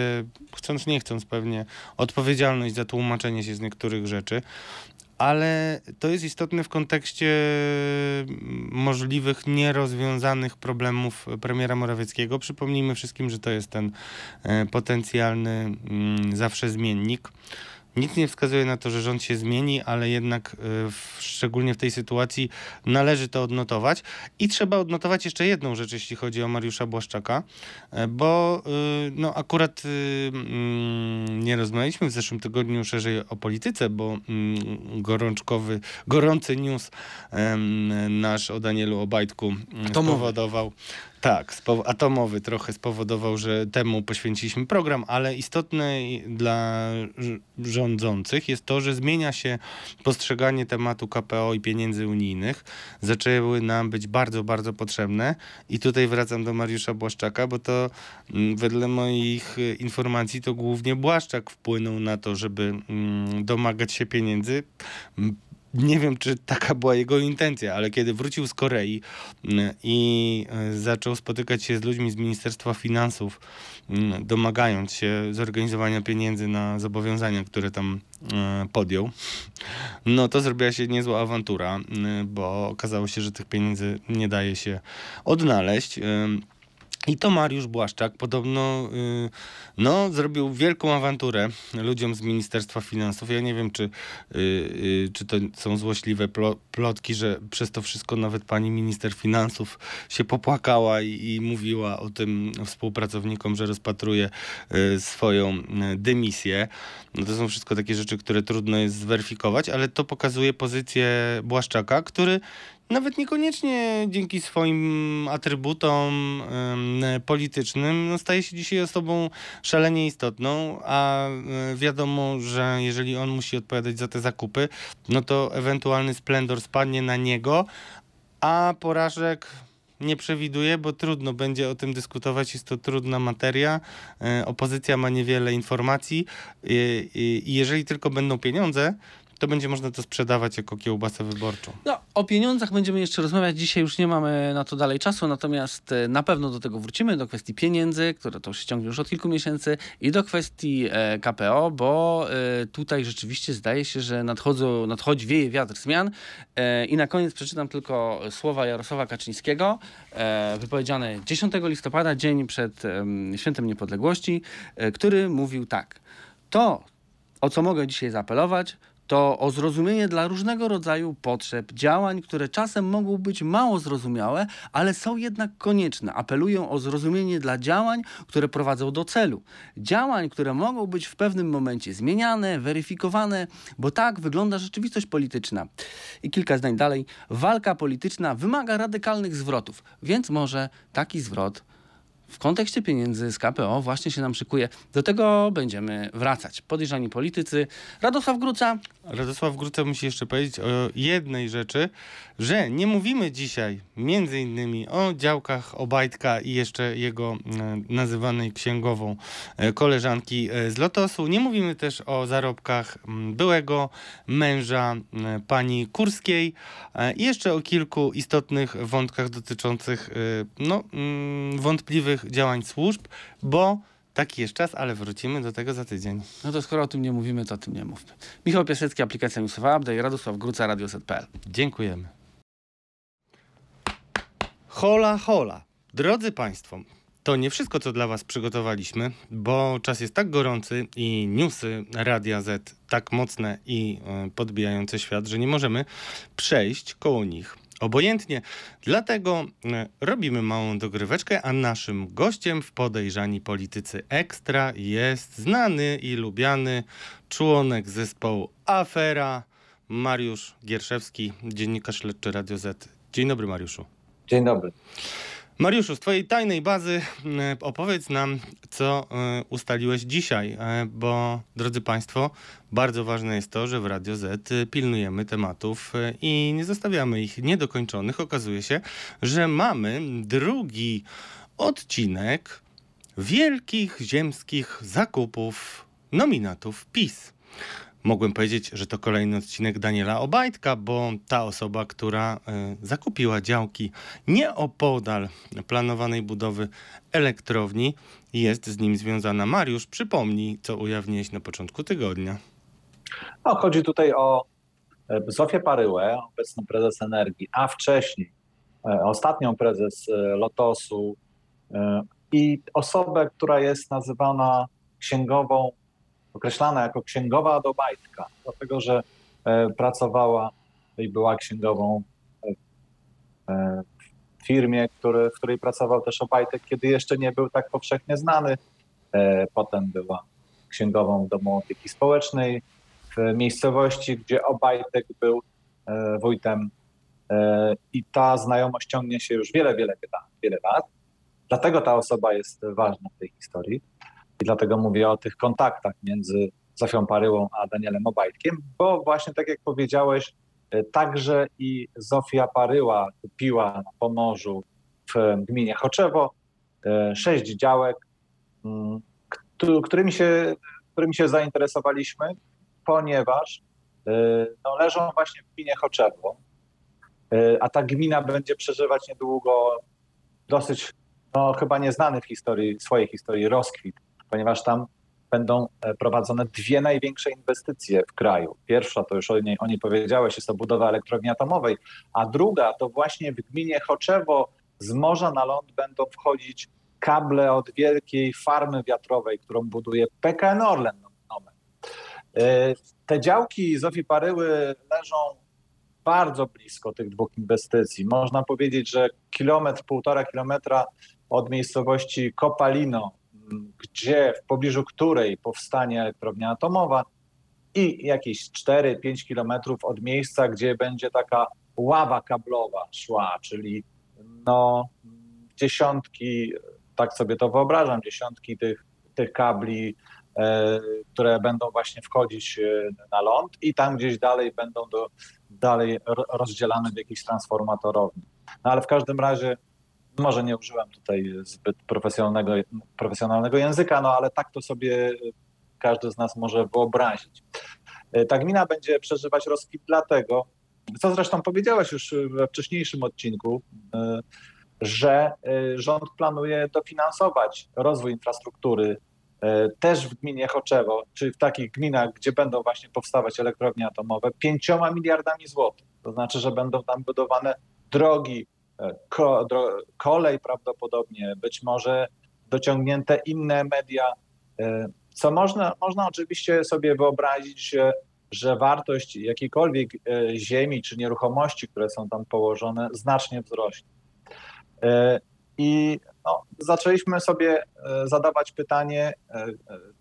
chcąc nie chcąc pewnie, odpowiedzialność za tłumaczenie się z niektórych rzeczy. Ale to jest istotne w kontekście mm, możliwych nierozwiązanych problemów premiera Morawieckiego. Przypomnijmy wszystkim, że to jest ten e, potencjalny mm, zawsze zmiennik. Nic nie wskazuje na to, że rząd się zmieni, ale jednak e, w, szczególnie w tej sytuacji należy to odnotować. I trzeba odnotować jeszcze jedną rzecz, jeśli chodzi o Mariusza Błaszczaka, e, bo y, no, akurat y, mm, nie rozmawialiśmy w zeszłym tygodniu szerzej o polityce, bo mm, gorączkowy, gorący news nasz o Danielu Obajtku Atomowy. spowodował Tak, atomowy trochę spowodował, że temu poświęciliśmy program, ale istotne dla rządzących jest to, że zmienia się postrzeganie tematu KPO i pieniędzy unijnych. Zaczęły nam być bardzo, bardzo potrzebne i tutaj wracam do Mariusza Błaszczaka, bo to mm, wedle moich y, informacji to głównie Błaszczak wpłynął na to, żeby mm, domagać się pieniędzy nie wiem, czy taka była jego intencja, ale kiedy wrócił z Korei mm, i e, zaczął spotykać się z ludźmi z Ministerstwa Finansów, mm, domagając się zorganizowania pieniędzy na zobowiązania, które tam e, podjął, no to zrobiła się niezła awantura, mm, bo okazało się, że tych pieniędzy nie daje się odnaleźć. I to Mariusz Błaszczak podobno yy, no, zrobił wielką awanturę ludziom z Ministerstwa Finansów. Ja nie wiem, czy, yy, yy, czy to są złośliwe plotki, że przez to wszystko nawet pani minister finansów się popłakała i, i mówiła o tym współpracownikom, że rozpatruje y, swoją y, dymisję. No to są wszystko takie rzeczy, które trudno jest zweryfikować, ale to pokazuje pozycję Błaszczaka, który nawet niekoniecznie dzięki swoim atrybutom politycznym, no staje się dzisiaj osobą szalenie istotną, a e, wiadomo, że jeżeli on musi odpowiadać za te zakupy, no to ewentualny splendor spadnie na niego, a porażek nie przewiduje, bo trudno będzie o tym dyskutować. Jest to trudna materia. E, opozycja ma niewiele informacji i jeżeli tylko będą pieniądze, to będzie można to sprzedawać jako kiełbasę wyborczą. No, o pieniądzach będziemy jeszcze rozmawiać. Dzisiaj już nie mamy na to dalej czasu, natomiast e, na pewno do tego wrócimy, do kwestii pieniędzy, które to się ciągnie już od kilku miesięcy i do kwestii e, KPO, bo e, tutaj rzeczywiście zdaje się, że nadchodzą, nadchodzi, wieje wiatr zmian. I na koniec przeczytam tylko słowa Jarosława Kaczyńskiego, wypowiedziane 10 listopada, dzień przed Świętem Niepodległości, który mówił tak. To, o co mogę dzisiaj zaapelować, to o zrozumienie dla różnego rodzaju potrzeb, działań, które czasem mogą być mało zrozumiałe, ale są jednak konieczne. Apelują o zrozumienie dla działań, które prowadzą do celu. Działań, które mogą być w pewnym momencie zmieniane, weryfikowane, bo tak wygląda rzeczywistość polityczna. I kilka zdań dalej. Walka polityczna wymaga radykalnych zwrotów, więc może taki zwrot w kontekście pieniędzy z KPO właśnie się nam szykuje. Do tego będziemy wracać. Podejrzani politycy. Radosław Gruca. Radosław Gruca musi jeszcze powiedzieć o jednej rzeczy, że nie mówimy dzisiaj między innymi o działkach Obajtka i jeszcze jego e, nazywanej księgową e, koleżanki e, z Lotosu. Nie mówimy też o zarobkach byłego męża pani Kurskiej i jeszcze o kilku istotnych wątkach dotyczących no, wątpliwych działań służb, bo Taki jest czas, ale wrócimy do tego za tydzień. No to skoro o tym nie mówimy, to o tym nie mówmy. Michał Piasecki, aplikacja Newsowa Update, Radosław Gruca, Radio Z.pl. Dziękujemy. Hola, hola. Drodzy Państwo, to nie wszystko, co dla Was przygotowaliśmy, bo czas jest tak gorący i newsy Radia Z tak mocne i e, podbijające świat, że nie możemy przejść koło nich obojętnie. Dlatego e, robimy małą dogryweczkę, a naszym gościem w podejrzani politycy ekstra jest znany i lubiany członek zespołu Afera, Mariusz Gierszewski, dziennikarz śledczy Radio Z. Dzień dobry, Mariuszu. Dzień dobry. Mariuszu, z Twojej tajnej bazy e, opowiedz nam, co e, ustaliłeś dzisiaj, e, bo drodzy Państwo, bardzo ważne jest to, że w Radio Z pilnujemy tematów i nie zostawiamy ich niedokończonych. Okazuje się, że mamy drugi odcinek wielkich ziemskich zakupów nominatów PiS. Mogłem powiedzieć, że to kolejny odcinek Daniela Obajtka, bo ta osoba, która y, zakupiła działki nieopodal planowanej budowy elektrowni, jest z nim związana. Mariusz, przypomnij, co ujawniłeś na początku tygodnia. No, chodzi tutaj o e, Zofię Paryłę, obecną prezes Energii, a wcześniej e, ostatnią prezes Lotosu i osobę, która jest nazywana księgową określana jako księgowa do Bajtka, dlatego że e, pracowała i była księgową e, w firmie, który, w której pracował też Obajtek, kiedy jeszcze nie był tak powszechnie znany. E, potem była księgową domu opieki społecznej w miejscowości, gdzie Obajtek był wójtem i ta znajomość ciągnie się już wiele, wiele, wiele lat. Dlatego ta osoba jest ważna w tej historii i dlatego mówię o tych kontaktach między Zofią Paryłą a Danielem Obajtkiem, bo właśnie tak jak powiedziałeś, e, także i Zofia Paryła kupiła na Pomorzu w gminie Choczewo e, sześć działek, mm, którymi się, którymi się zainteresowaliśmy, ponieważ e, no, leżą właśnie w gminie Choczewo, a ta gmina będzie przeżywać niedługo dosyć, no chyba nieznany w historii, swojej historii rozkwit, ponieważ tam będą e, prowadzone dwie największe inwestycje w kraju. Pierwsza, to już o niej, o niej powiedziałeś, jest to budowa elektrowni atomowej, a druga to właśnie w gminie Choczewo z morza na ląd będą wchodzić kable od wielkiej farmy wiatrowej, którą buduje PKN Orlen. E, te działki Zofii Paryły leżą bardzo blisko tych dwóch inwestycji. Można powiedzieć, że kilometr, półtora kilometra od miejscowości Kopalino gdzie, w pobliżu której powstanie elektrownia atomowa i jakieś 4-5 kilometrów od miejsca, gdzie będzie taka ława kablowa szła, czyli no dziesiątki, tak sobie to wyobrażam, dziesiątki tych, tych kabli, e, które będą właśnie wchodzić e, na ląd i tam gdzieś dalej będą do, dalej rozdzielane w jakiejś transformatorowni. No ale w każdym razie może nie użyłem tutaj zbyt profesjonalnego, profesjonalnego języka, no ale tak to sobie każdy z nas może wyobrazić. E, ta gmina będzie przeżywać rozkwit dlatego, co zresztą powiedziałeś już we wcześniejszym odcinku, e, że e, rząd planuje dofinansować rozwój infrastruktury też w gminie Choczewo, czy w takich gminach, gdzie będą właśnie powstawać elektrownie atomowe, pięcioma miliardami złotych. To znaczy, że będą tam budowane drogi, ko, kolej prawdopodobnie, być może dociągnięte inne media. E, co można, można oczywiście sobie wyobrazić, że, że wartość jakiejkolwiek e, ziemi czy nieruchomości, które są tam położone, znacznie wzrośnie. E, I no, zaczęliśmy sobie zadawać pytanie,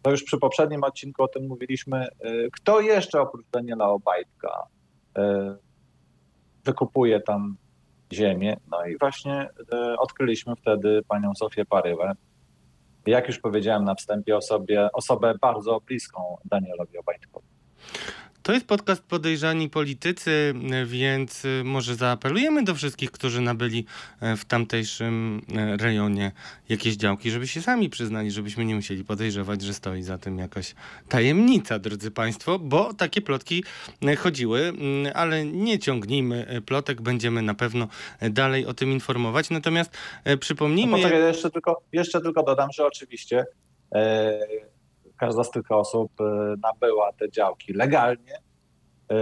to już przy poprzednim odcinku o tym mówiliśmy, kto jeszcze oprócz Daniela Obajtka wykupuje tam ziemię. No i właśnie e, odkryliśmy wtedy panią Sofię Paryłę. Jak już powiedziałem na wstępie, osobie, osobę bardzo bliską Danielowi Obajtkowi. To jest podcast Podejrzani Politycy, więc y, może zaapelujemy do wszystkich, którzy nabyli e, w tamtejszym e, rejonie jakieś działki, żeby się sami przyznali, żebyśmy nie musieli podejrzewać, że stoi za tym jakaś tajemnica, drodzy Państwo, bo takie plotki e, chodziły, mm, ale nie ciągnijmy plotek, będziemy na pewno dalej o tym informować. Natomiast przypomnijmy... No poczekaj, jeszcze tylko, jeszcze tylko dodam, że oczywiście każda z tych osób e, nabyła te działki legalnie e,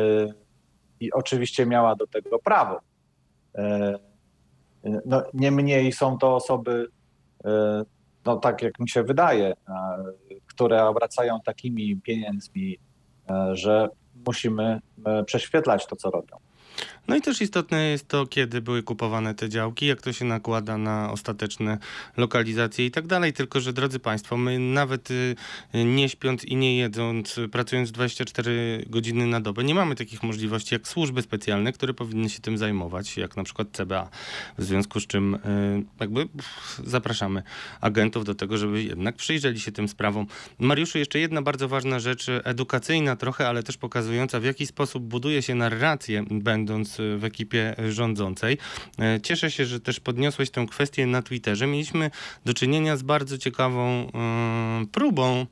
i oczywiście miała do tego prawo. E, no, niemniej są to osoby, no tak jak mi się wydaje, które obracają takimi pieniędzmi, że musimy prześwietlać to, co robią. No i też istotne jest to, kiedy były kupowane te działki, jak to się nakłada na ostateczne lokalizacje i tak dalej. Tylko, że drodzy Państwo, my nawet y, nie śpiąc i nie jedząc, pracując 24 godziny na dobę, nie mamy takich możliwości jak służby specjalne, które powinny się tym zajmować, jak na przykład CBA. W związku z czym y, jakby zapraszamy agentów do tego, żeby jednak przyjrzeli się tym sprawom. Mariuszu, jeszcze jedna bardzo ważna rzecz, edukacyjna trochę, ale też pokazująca, w jaki sposób buduje się narrację, będąc w ekipie rządzącej. E, cieszę się, że też podniosłeś tę kwestię na Twitterze. Mieliśmy do czynienia z bardzo ciekawą e, próbą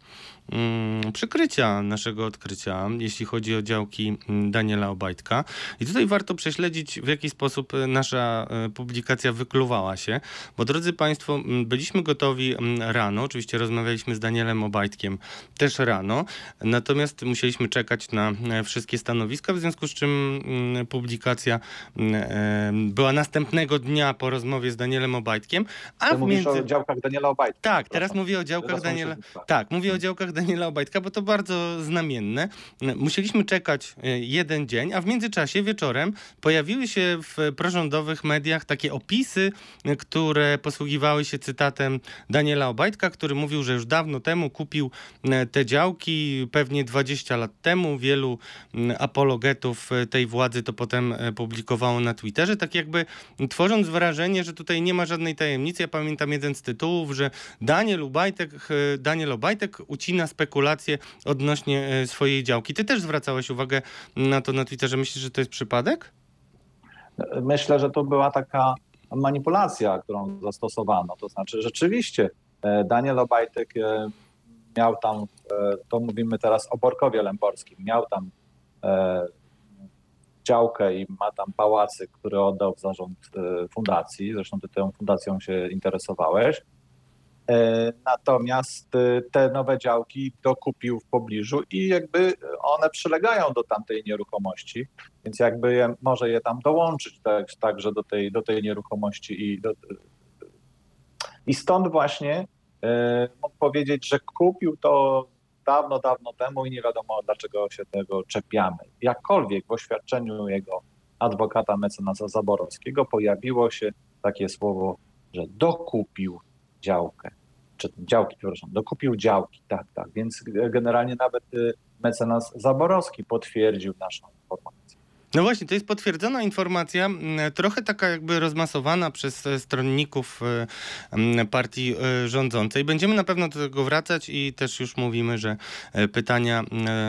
przykrycia naszego odkrycia, jeśli chodzi o działki mm, Daniela Obajtka. I tutaj warto prześledzić, w jaki sposób e, nasza e, publikacja wykluwała się, bo drodzy Państwo, mm, byliśmy gotowi rano, oczywiście rozmawialiśmy z Danielem Obajtkiem też rano, natomiast musieliśmy czekać na e, wszystkie stanowiska, w związku z czym publikacja była następnego dnia po rozmowie z Danielem Obajtkiem. A Ty w między... o działkach Daniela Obajtka. Tak, teraz mówię o działkach Daniela. Tak, mówię o działkach Daniela Obajtka, bo to bardzo znamienne. Musieliśmy czekać e, jeden dzień, a w międzyczasie wieczorem pojawiły się w prorządowych mediach takie opisy, e, które posługiwały się cytatem Daniela Obajtka, który mówił, że już dawno temu kupił e, te działki, pewnie 20 lat temu. Wielu apologetów tej władzy to potem publikowało na Twitterze, tak jakby tworząc wrażenie, że tutaj nie ma żadnej tajemnicy. Ja pamiętam jeden z tytułów, że Daniel Obajtek, Daniel Obajtek ucina spekulacje odnośnie swojej działki. Ty też zwracałeś uwagę na to na Twitterze. Myślisz, że to jest przypadek? Myślę, że to była taka manipulacja, którą zastosowano. To znaczy, rzeczywiście Daniel Obajtek miał tam, to mówimy teraz o Borkowie Lęborskim, miał tam działkę i ma tam pałacyk, który oddał w zarząd fundacji. Zresztą ty tą fundacją się interesowałeś. Natomiast te nowe działki dokupił w pobliżu i jakby one przylegają do tamtej nieruchomości, więc jakby je, może je tam dołączyć tak, także do tej, do tej nieruchomości i, do, i stąd właśnie mógł powiedzieć, że kupił to dawno, dawno temu i nie wiadomo dlaczego się tego czepiamy. Jakkolwiek w oświadczeniu jego adwokata mecenasa Zaborowskiego pojawiło się takie słowo, że dokupił działkę, czy działki, przepraszam, dokupił działki, tak, tak, więc generalnie nawet mecenas Zaborowski potwierdził naszą informację. No właśnie, to jest potwierdzona informacja, trochę taka jakby rozmasowana przez stronników partii e, rządzącej. Będziemy na pewno do tego wracać i też już mówimy, że e, pytania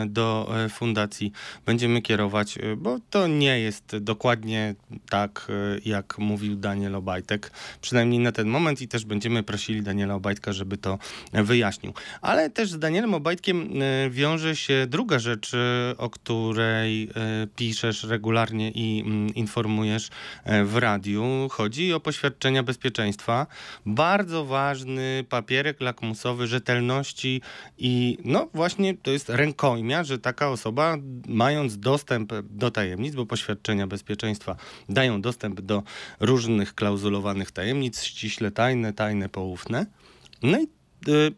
do e, fundacji będziemy kierować, bo to nie jest dokładnie tak, jak mówił Daniel Obajtek, przynajmniej na ten moment i też będziemy prosili Daniela Obajtka, żeby to wyjaśnił. Ale też z Danielem Obajtkiem wiąże się druga rzecz, o której piszesz regularnie i mm, informujesz e, w radiu. Chodzi o poświadczenia bezpieczeństwa. Bardzo ważny papierek lakmusowy rzetelności i no właśnie to jest rękojmia, że taka osoba mając dostęp do tajemnic, bo poświadczenia bezpieczeństwa dają dostęp do różnych klauzulowanych tajemnic, ściśle tajne, tajne, poufne. No i y,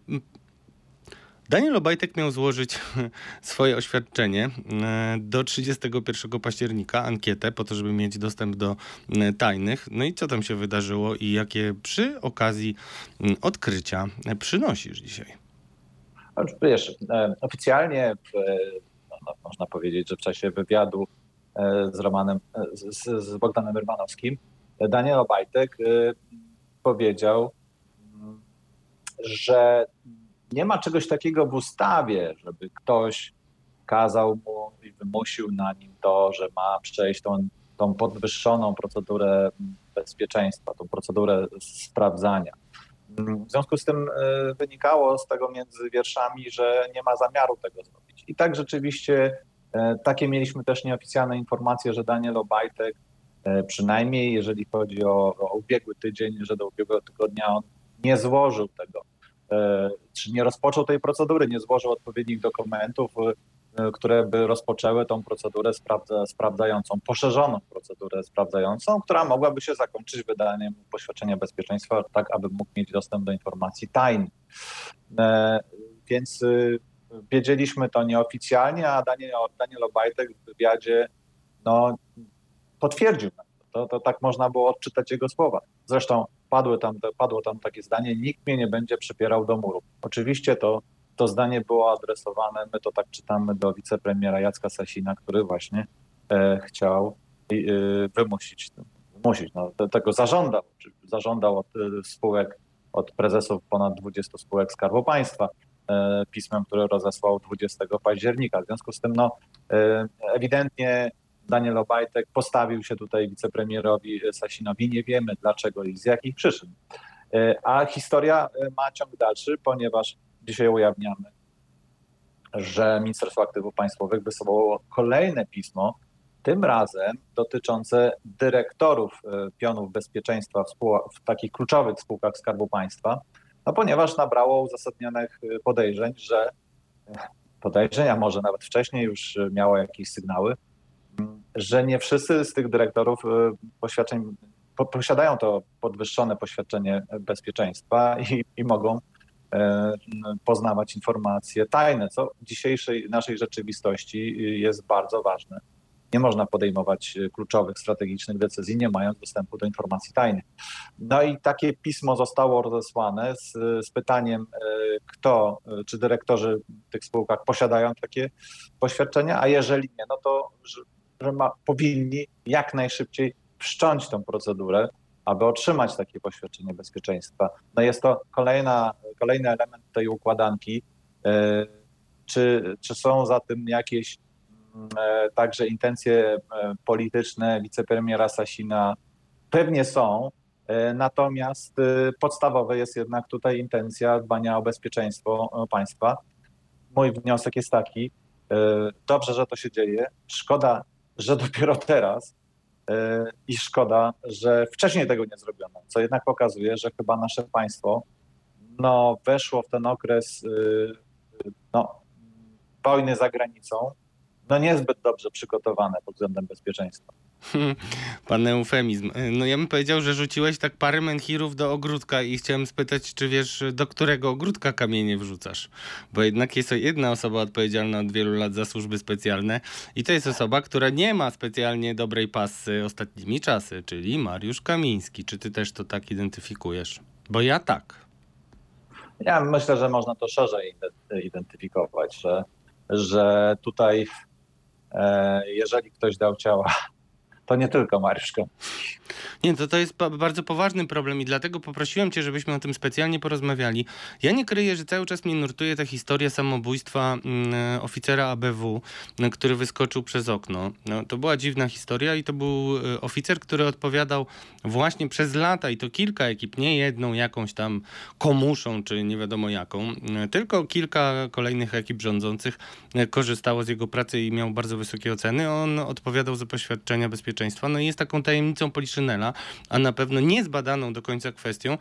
Daniel Obajtek miał złożyć swoje oświadczenie e, do 31 października, ankietę po to, żeby mieć dostęp do e, tajnych. No i co tam się wydarzyło i jakie przy okazji odkrycia przynosisz dzisiaj? Wiesz, e, oficjalnie no, no, można powiedzieć, że w czasie wywiadu z Romanem, z, z Bogdanem Rymanowskim, Daniel Obajtek powiedział, że nie ma czegoś takiego w ustawie, żeby ktoś kazał mu i wymusił na nim to, że ma przejść tą, tą podwyższoną procedurę bezpieczeństwa, tą procedurę sprawdzania. W związku z tym e, wynikało z tego między wierszami, że nie ma zamiaru tego zrobić. I tak rzeczywiście e, takie mieliśmy też nieoficjalne informacje, że Daniel Obajtek, e, przynajmniej jeżeli chodzi o, o ubiegły tydzień, że do ubiegłego tygodnia on nie złożył tego czy nie rozpoczął tej procedury, nie złożył odpowiednich dokumentów, e, które by rozpoczęły tą procedurę sprawdza, sprawdzającą, poszerzoną procedurę sprawdzającą, która mogłaby się zakończyć wydaniem poświadczenia bezpieczeństwa, tak aby mógł mieć dostęp do informacji tajnych. E, więc wiedzieliśmy to nieoficjalnie, a Daniel, Daniel Obajtek w wywiadzie no, potwierdził to, to tak można było odczytać jego słowa. Zresztą padły tam, padło tam takie zdanie, nikt mnie nie będzie przypierał do muru. Oczywiście to, to zdanie było adresowane, my to tak czytamy do wicepremiera Jacka Sasina, który właśnie e, chciał e, wymusić, wymusić no, tego zażądał, zażądał od e, spółek, od prezesów ponad 20 spółek Skarbu Państwa e, pismem, które rozesłał 20 października. W związku z tym no, e, ewidentnie Daniel Obajtek postawił się tutaj wicepremierowi Sasinowi. Nie wiemy dlaczego i z jakich przyczyn. E, a historia e, ma ciąg dalszy, ponieważ dzisiaj ujawniamy, że Ministerstwo Aktywów Państwowych wysłało kolejne pismo, tym razem dotyczące dyrektorów e, pionów bezpieczeństwa w, w takich kluczowych spółkach Skarbu Państwa, no ponieważ nabrało uzasadnionych podejrzeń, że podejrzenia może nawet wcześniej już miało jakieś sygnały, że nie wszyscy z tych dyrektorów y, poświadczeń posiadają to podwyższone poświadczenie bezpieczeństwa i, i mogą poznawać informacje tajne, co w dzisiejszej naszej rzeczywistości jest bardzo ważne. Nie można podejmować kluczowych, strategicznych decyzji, nie mając dostępu do informacji tajnych. No i takie pismo zostało rozesłane z, z pytaniem, kto, czy dyrektorzy w tych spółkach posiadają takie poświadczenia, a jeżeli nie, no to że, ma, powinni jak najszybciej wszcząć tą procedurę, aby otrzymać takie poświadczenie bezpieczeństwa. No jest to kolejna, kolejny element tej układanki. E, czy, czy są za tym jakieś mm, e, także intencje e, polityczne wicepremiera Sasina? Pewnie są, natomiast podstawowe jest jednak tutaj intencja dbania o bezpieczeństwo państwa. Mój wniosek jest taki, dobrze, że to się dzieje, szkoda, że dopiero teraz, E, i szkoda, że wcześniej tego nie zrobiono, co jednak pokazuje, że chyba nasze państwo no, weszło w ten okres e, no, wojny za granicą no niezbyt dobrze przygotowane pod względem bezpieczeństwa. Pan eufemizm. No ja bym powiedział, że rzuciłeś tak parę menhirów do ogródka i chciałem spytać, czy wiesz, do którego ogródka kamienie wrzucasz? Bo jednak jest jedna osoba odpowiedzialna od wielu lat za służby specjalne i to jest osoba, która nie ma specjalnie dobrej pasy ostatnimi czasy, czyli Mariusz Kamiński. Czy ty też to tak identyfikujesz? Bo ja tak. Ja myślę, że można to szerzej identyfikować, że, że tutaj e, jeżeli ktoś dał ciała to nie tylko Mariusz Nie, to, to jest bardzo poważny problem i dlatego poprosiłem cię, żebyśmy o tym specjalnie porozmawiali. Ja nie kryję, że cały czas mnie nurtuje ta historia samobójstwa mm, oficera ABW, mm, który wyskoczył przez okno. No, to była dziwna historia i to był y, oficer, który odpowiadał właśnie przez lata i to kilka ekip, nie jedną jakąś tam komuszą, czy nie wiadomo jaką, y, tylko kilka kolejnych ekip rządzących y, korzystało z jego pracy i miał bardzo wysokie oceny. On odpowiadał za poświadczenia bezpieczeństwa bezpieczeństwa, no jest taką tajemnicą Poliszynela, a na pewno niezbadaną do końca kwestią,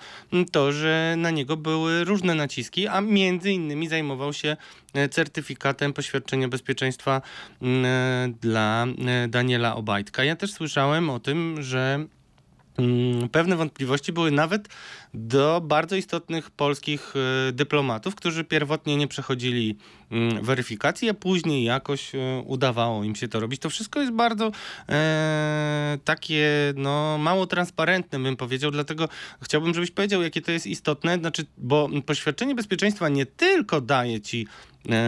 to, że na niego były różne naciski, a między innymi zajmował się e, certyfikatem poświadczenia bezpieczeństwa e, dla e, Daniela Obajtka. Ja też słyszałem o tym, że Mm, pewne wątpliwości były nawet do bardzo istotnych polskich e, dyplomatów, którzy pierwotnie nie przechodzili mm, weryfikacji, a później jakoś e, udawało im się to robić. To wszystko jest bardzo e, takie no, mało transparentne, bym powiedział, dlatego chciałbym, żebyś powiedział, jakie to jest istotne, znaczy, bo poświadczenie bezpieczeństwa nie tylko daje ci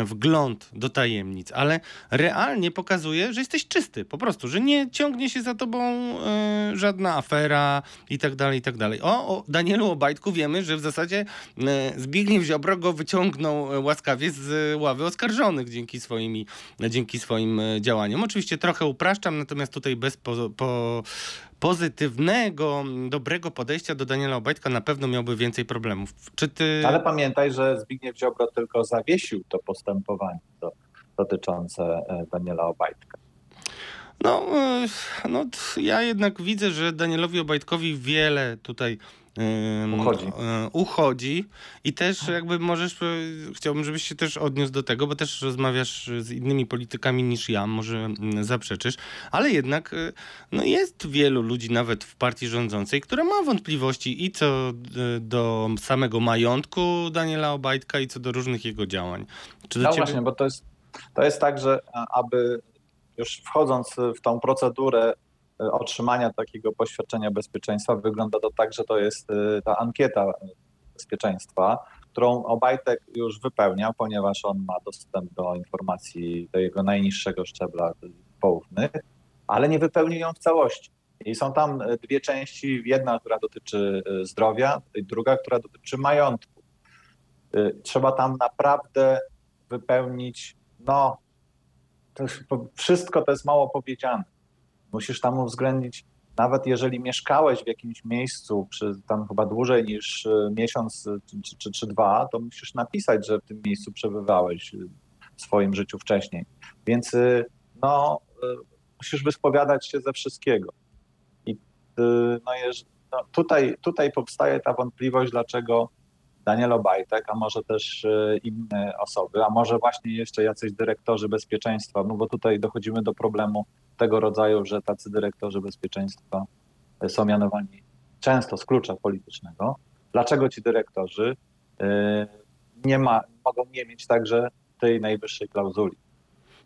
wgląd do tajemnic, ale realnie pokazuje, że jesteś czysty, po prostu, że nie ciągnie się za tobą e, żadna afera i tak dalej, i tak dalej. O, o Danielu Obajtku wiemy, że w zasadzie e, Zbigniew Ziobro go wyciągnął łaskawie z ławy oskarżonych dzięki, swoimi, dzięki swoim działaniom. Oczywiście trochę upraszczam, natomiast tutaj bez po, po pozytywnego, dobrego podejścia do Daniela Obajtka na pewno miałby więcej problemów. Czy ty... Ale pamiętaj, że Zbigniew Ziobro tylko zawiesił to postępowanie do, dotyczące e, Daniela Obajtka. No, e, no, ja jednak widzę, że Danielowi Obajtkowi wiele tutaj uchodzi. E, uchodzi i też jakby możesz, e, chciałbym, żebyś się też odniósł do tego, bo też rozmawiasz z innymi politykami niż ja, może mm, zaprzeczysz, ale jednak e, no jest wielu ludzi nawet w partii rządzącej, która ma wątpliwości i co do samego majątku Daniela Obajtka i co do różnych jego działań. Czy no ciebie... właśnie, bo to jest, to jest tak, że aby już wchodząc w tą procedurę otrzymania takiego poświadczenia bezpieczeństwa wygląda to tak, że to jest e, ta ankieta bezpieczeństwa, którą Obajtek już wypełniał, ponieważ on ma dostęp do informacji do jego najniższego szczebla poufnych, ale nie wypełnił ją w całości. I są tam e, dwie części, jedna, która dotyczy zdrowia, druga, która dotyczy majątku. Trzeba tam naprawdę wypełnić, no, to wszystko to jest mało powiedziane. Musisz tam uwzględnić, nawet jeżeli mieszkałeś w jakimś miejscu przy, tam chyba dłużej niż e, miesiąc e, czy, czy, czy dwa, to musisz napisać, że w tym miejscu przebywałeś e, w swoim życiu wcześniej. Więc no, musisz wyspowiadać się ze wszystkiego. I no, no, tutaj, tutaj powstaje ta wątpliwość, dlaczego Daniel Obajtek, a może też inne osoby, a może właśnie jeszcze jacyś dyrektorzy bezpieczeństwa, no bo tutaj dochodzimy do problemu tego rodzaju, że tacy dyrektorzy bezpieczeństwa są mianowani często z klucza politycznego. Dlaczego ci dyrektorzy e, nie ma, mogą nie mieć także tej najwyższej klauzuli.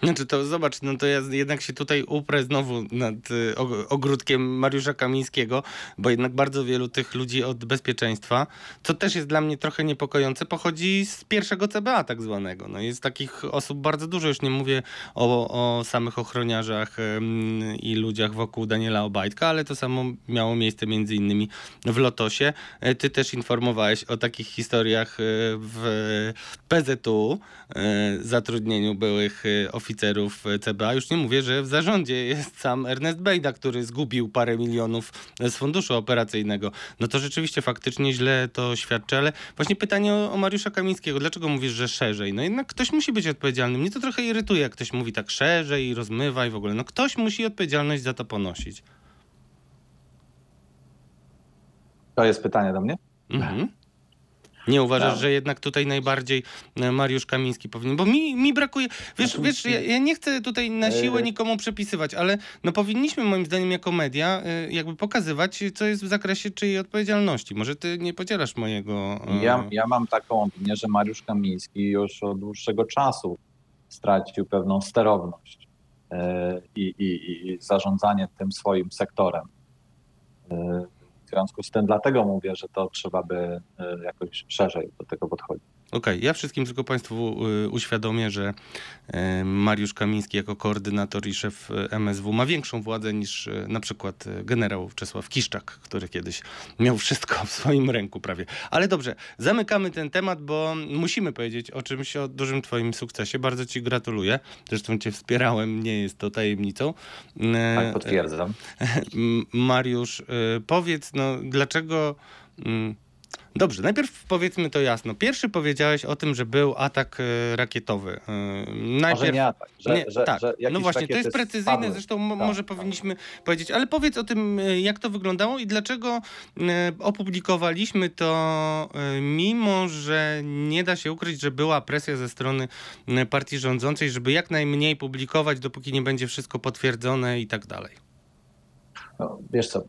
Znaczy to zobacz, no to ja jednak się tutaj uprę znowu nad y, ogródkiem Mariusza Kamińskiego, bo jednak bardzo wielu tych ludzi od bezpieczeństwa, co też jest dla mnie trochę niepokojące, pochodzi z pierwszego CBA tak zwanego. No jest takich osób bardzo dużo, już nie mówię o, o samych ochroniarzach i ludziach wokół Daniela Obajtka, ale to samo miało miejsce między innymi w Lotosie. E, ty też informowałeś o takich historiach e, w PZU, e, zatrudnieniu byłych oficerów oficerów CBA. Już nie mówię, że w zarządzie jest sam Ernest Bejda, który zgubił parę milionów z funduszu operacyjnego. No to rzeczywiście faktycznie źle to świadczy, ale właśnie pytanie o, o Mariusza Kamińskiego. Dlaczego mówisz, że szerzej? No jednak ktoś musi być odpowiedzialny. Mnie to trochę irytuje, jak ktoś mówi tak szerzej i rozmywa i w ogóle. No ktoś musi odpowiedzialność za to ponosić. To jest pytanie do mnie? Mhm. Nie uważasz, tak. że jednak tutaj najbardziej e, Mariusz Kamiński powinien, bo mi, mi brakuje, wiesz, wiesz ja, ja, nie chcę tutaj na siłę e, nikomu przepisywać, ale no powinniśmy moim zdaniem jako media e, jakby pokazywać, co jest w zakresie czyjej odpowiedzialności. Może ty nie podzielasz mojego... Ja, ja mam taką opinię, że Mariusz Kamiński już od dłuższego czasu stracił pewną sterowność i, i, i zarządzanie tym swoim sektorem. W związku z tym dlatego mówię, że to trzeba by e, jakoś szerzej do tego podchodzić. Okej, okay. ja wszystkim tylko Państwu y, uświadomię, że y, Mariusz Kamiński jako koordynator i szef y, MSW ma większą władzę niż na przykład generał Czesław Kiszczak, który kiedyś miał wszystko w swoim ręku prawie. Ale dobrze, zamykamy ten temat, bo musimy powiedzieć o czymś, o dużym Twoim sukcesie. Bardzo Ci gratuluję. Zresztą Cię wspierałem, nie jest to tajemnicą. Tak, potwierdzam. Mariusz, powiedz, no dlaczego mm, Dobrze, najpierw powiedzmy to jasno. Pierwszy powiedziałeś o tym, że był atak e, rakietowy. E, najpierw... Może nie atak, że, nie, że, tak. że No właśnie, to jest precyzyjne, spadły. zresztą tak, może tak. powinniśmy powiedzieć, ale powiedz o tym, e, jak to wyglądało i dlaczego opublikowaliśmy to, mimo że nie da się ukryć, że była presja ze strony partii rządzącej, żeby jak najmniej publikować, dopóki nie będzie wszystko potwierdzone i tak dalej. No, wiesz co,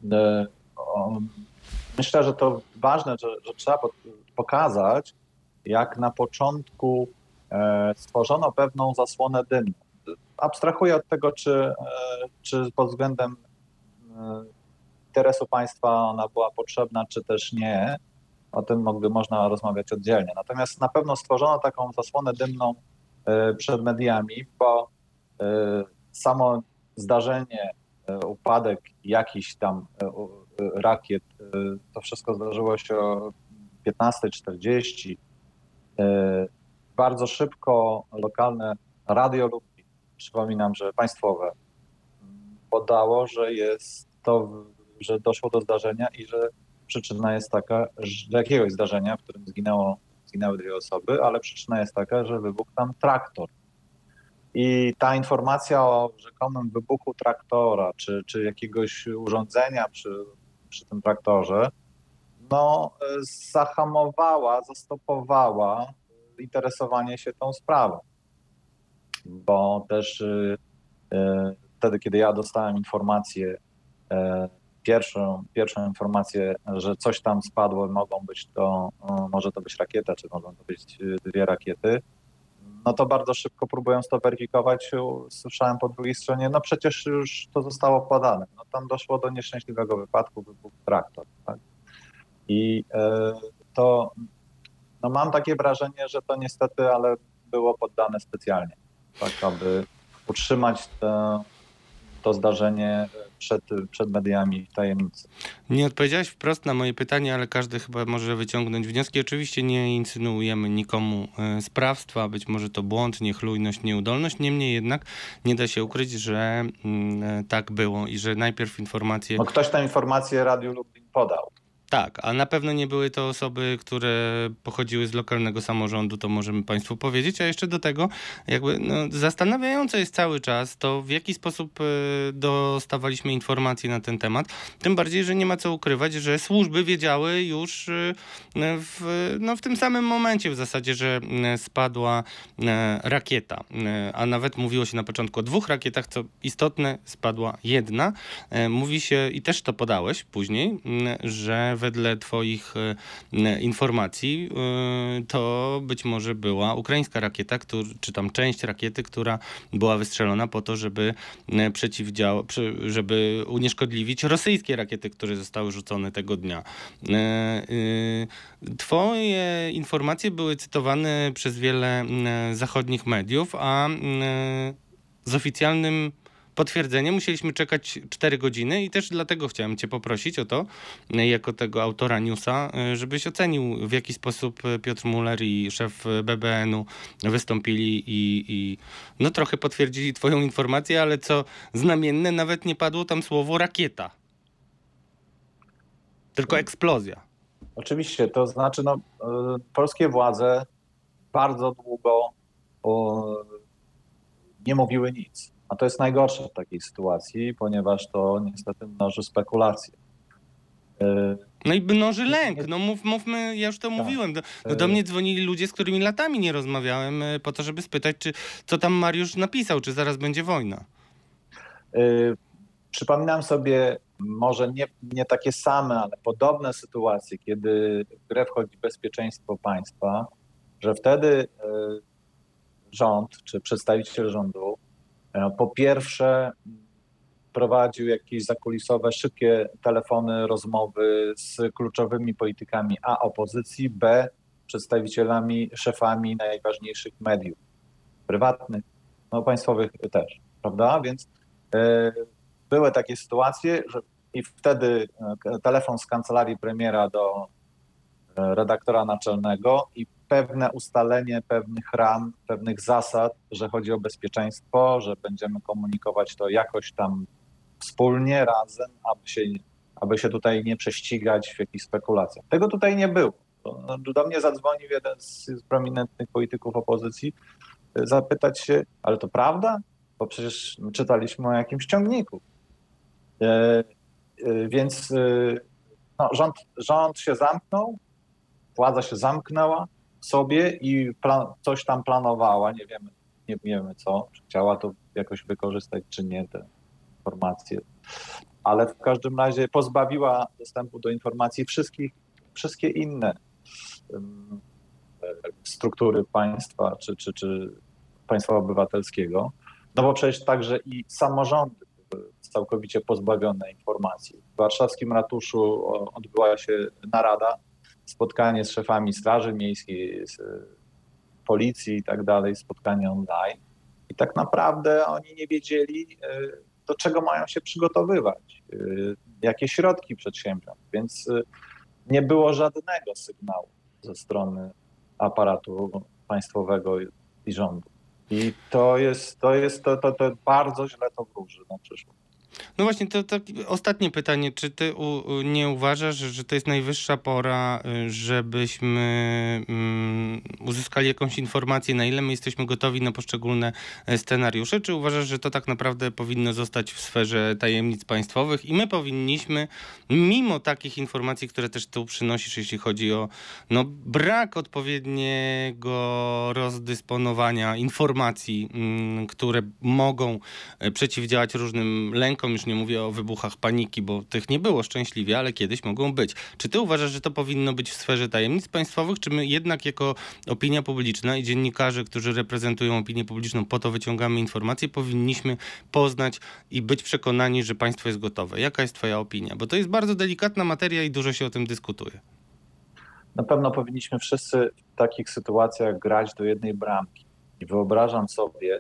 myślę, że to ważne, że, że trzeba pokazać, jak na początku e, stworzono pewną zasłonę dymną. Abstrahuję od tego, czy, e, czy pod względem e, interesu państwa ona była potrzebna, czy też nie. O tym można rozmawiać oddzielnie. Natomiast na pewno stworzono taką zasłonę dymną przed mediami, bo samo zdarzenie, upadek jakiś tam rakiet. Y, to wszystko zdarzyło się o 15.40. Y, bardzo szybko lokalne radio Lublin, przypominam, że państwowe, podało, że jest to, że doszło do zdarzenia i że przyczyna jest taka, że jakiegoś zdarzenia, w którym zginęło, zginęły dwie osoby, ale przyczyna jest taka, że wybuchł tam traktor. I ta informacja o rzekomym wybuchu traktora, czy, czy jakiegoś urządzenia przy przy tym traktorze, no, zahamowała, zastopowała interesowanie się tą sprawą. Bo też y, wtedy, kiedy ja dostałem informację, pierwszą, pierwszą informację, że coś tam spadło, mogą być to, może to być rakieta, czy mogą to być dwie rakiety, no to bardzo szybko próbując to weryfikować, słyszałem po drugiej stronie, no przecież już to zostało podane. No tam doszło do nieszczęśliwego wypadku, wybuchł traktor. Tak? I e, to, no mam takie wrażenie, że to niestety, ale było poddane specjalnie, tak aby utrzymać te, to zdarzenie przed, przed mediami w tajemnicy. Nie odpowiedziałeś wprost na moje pytanie, ale każdy chyba może wyciągnąć wnioski. Oczywiście nie insynuujemy nikomu e, sprawstwa, być może to błąd, niechlujność, nieudolność. Niemniej jednak nie da się ukryć, że mm, e, tak było i że najpierw informacje... No ktoś tę informację Radiu Lublin podał. Tak, a na pewno nie były to osoby, które pochodziły z lokalnego samorządu, to możemy Państwu powiedzieć. A jeszcze do tego, jakby no, zastanawiające jest cały czas to, w jaki sposób e, dostawaliśmy informacje na ten temat. Tym bardziej, że nie ma co ukrywać, że służby wiedziały już e, w, no, w tym samym momencie w zasadzie, że e, spadła rakieta. A nawet mówiło się na początku o dwóch rakietach, co istotne, spadła jedna. Mówi się, i też to podałeś później, że wedle twoich e, informacji e, to być może była ukraińska rakieta, czy tam część rakiety, która była wystrzelona po to, żeby e, przeciwdziałać, żeby unieszkodliwić rosyjskie rakiety, które zostały rzucone tego dnia. Twoje informacje były cytowane przez wiele zachodnich mediów, a z oficjalnym potwierdzenie musieliśmy czekać 4 godziny i też dlatego chciałem Cię poprosić o to, jako tego autora newsa, żebyś ocenił w jaki sposób Piotr Muller i szef BBN-u wystąpili i, i no trochę potwierdzili Twoją informację, ale co znamienne, nawet nie padło tam słowo rakieta. Tylko eksplozja. Oczywiście, to znaczy, no, polskie władze bardzo długo o, nie mówiły nic. A to jest najgorsze w takiej sytuacji, ponieważ to niestety mnoży spekulacje. E, no i mnoży lęk. No mów, mówmy, ja już to tak. mówiłem. Do, no do mnie dzwonili ludzie, z którymi latami nie rozmawiałem, e, po to, żeby spytać, czy co tam Mariusz napisał, czy zaraz będzie wojna. Przypominam sobie może nie, nie takie same, ale podobne sytuacje, kiedy w grę wchodzi bezpieczeństwo państwa, że wtedy rząd czy przedstawiciel rządu po pierwsze, prowadził jakieś zakulisowe, szybkie telefony, rozmowy z kluczowymi politykami A opozycji, B przedstawicielami, szefami najważniejszych mediów prywatnych, no państwowych też, prawda? Więc y, były takie sytuacje, że i wtedy e, telefon z kancelarii premiera do redaktora naczelnego i pewne ustalenie pewnych ram, pewnych zasad, że chodzi o bezpieczeństwo, że będziemy komunikować to jakoś tam wspólnie, razem, aby się, aby się tutaj nie prześcigać w jakichś spekulacjach. Tego tutaj nie było. Do mnie zadzwonił jeden z, prominentnych polityków opozycji, e, zapytać się, ale to prawda? Bo przecież czytaliśmy o jakimś ciągniku. E, e, więc e, no, rząd, rząd się zamknął, władza się zamknęła, sobie i plan, coś tam planowała, nie wiemy, nie wiemy co, chciała to jakoś wykorzystać czy nie, te informacje. Ale w każdym razie pozbawiła dostępu do informacji wszystkich, wszystkie inne um, struktury państwa czy, czy, czy państwa obywatelskiego. No bo przecież także i samorządy były całkowicie pozbawione informacji. W warszawskim ratuszu odbyła się narada spotkanie z szefami Straży Miejskiej, z policji i tak dalej, spotkanie online. I tak naprawdę oni nie wiedzieli, e, do czego mają się przygotowywać, e, jakie środki przedsięwziąć, więc e, nie było żadnego sygnału ze strony aparatu państwowego i rządu. I to jest, to jest, to, to, to bardzo źle to wróży na przyszłość. No właśnie, to, to ostatnie pytanie. Czy ty u, nie uważasz, że to jest najwyższa pora, y, żebyśmy um, uzyskali jakąś informację, na ile my jesteśmy gotowi na poszczególne e, scenariusze? Czy uważasz, że to tak naprawdę powinno zostać w sferze tajemnic państwowych i my powinniśmy, mimo takich informacji, które też tu przynosisz, jeśli chodzi o no, brak odpowiedniego rozdysponowania informacji, um, które mogą e, przeciwdziałać różnym lękom, już nie mówię o wybuchach paniki, bo tych nie było szczęśliwie, ale kiedyś mogą być. Czy ty uważasz, że to powinno być w sferze tajemnic państwowych, czy my jednak jako opinia publiczna i dziennikarze, którzy reprezentują opinię publiczną, po to wyciągamy informacje, powinniśmy poznać i być przekonani, że państwo jest gotowe? Jaka jest twoja opinia? Bo to jest bardzo delikatna materia i dużo się o tym dyskutuje. Na pewno powinniśmy wszyscy w takich sytuacjach grać do jednej bramki. I wyobrażam sobie,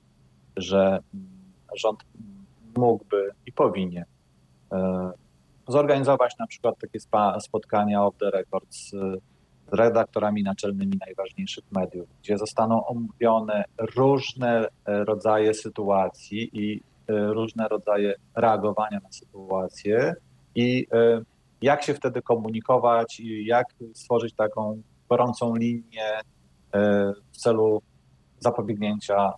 że rząd mógłby i powinien e, zorganizować na przykład takie spotkania off the record z, z redaktorami naczelnymi najważniejszych mediów, gdzie zostaną omówione różne e, rodzaje sytuacji i e, różne rodzaje reagowania na sytuacje i jak się wtedy komunikować i jak stworzyć taką gorącą linię w celu zapobiegnięcia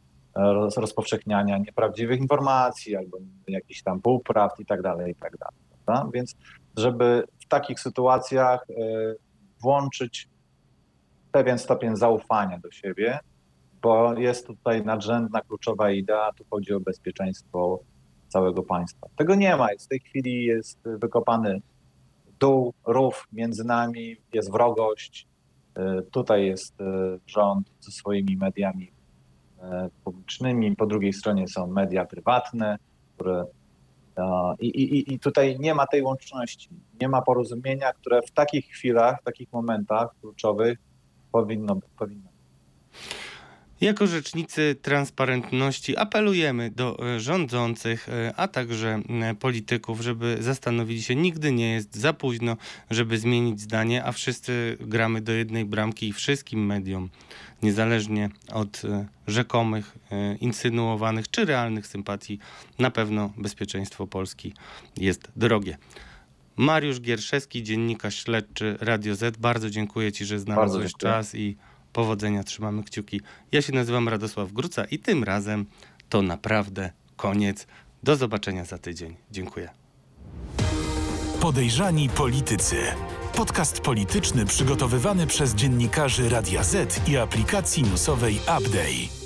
rozpowszechniania nieprawdziwych informacji albo jakichś tam półprawd i tak dalej, i tak dalej. Więc żeby w takich sytuacjach e, włączyć pewien stopień zaufania do siebie, bo jest tutaj nadrzędna, kluczowa idea, tu chodzi o bezpieczeństwo całego państwa. Tego nie ma. W tej chwili jest wykopany dół, rów między nami, jest wrogość. E, Tutaj jest e, rząd ze swoimi mediami publicznymi, po drugiej stronie są media prywatne, które e, i, i, i tutaj nie ma tej łączności, nie ma porozumienia, które w takich chwilach, w takich momentach kluczowych powinno, powinno Jako rzecznicy transparentności apelujemy do e, rządzących, e, a także polityków, żeby zastanowili się, nigdy nie jest za późno, żeby zmienić zdanie, a wszyscy gramy do jednej bramki i wszystkim mediom, niezależnie od e, rzekomych, insynuowanych czy realnych sympatii, na pewno bezpieczeństwo Polski jest drogie. Mariusz Gierszewski, dziennikarz śledczy Radio Z. Bardzo dziękuję Ci, że znalazłeś czas i powodzenia. Trzymamy kciuki. Ja się nazywam Radosław Gruca i tym razem to naprawdę koniec. Do zobaczenia za tydzień. Dziękuję. Podejrzani politycy. Podcast polityczny przygotowywany przez dziennikarzy Radia Z i aplikacji newsowej Update.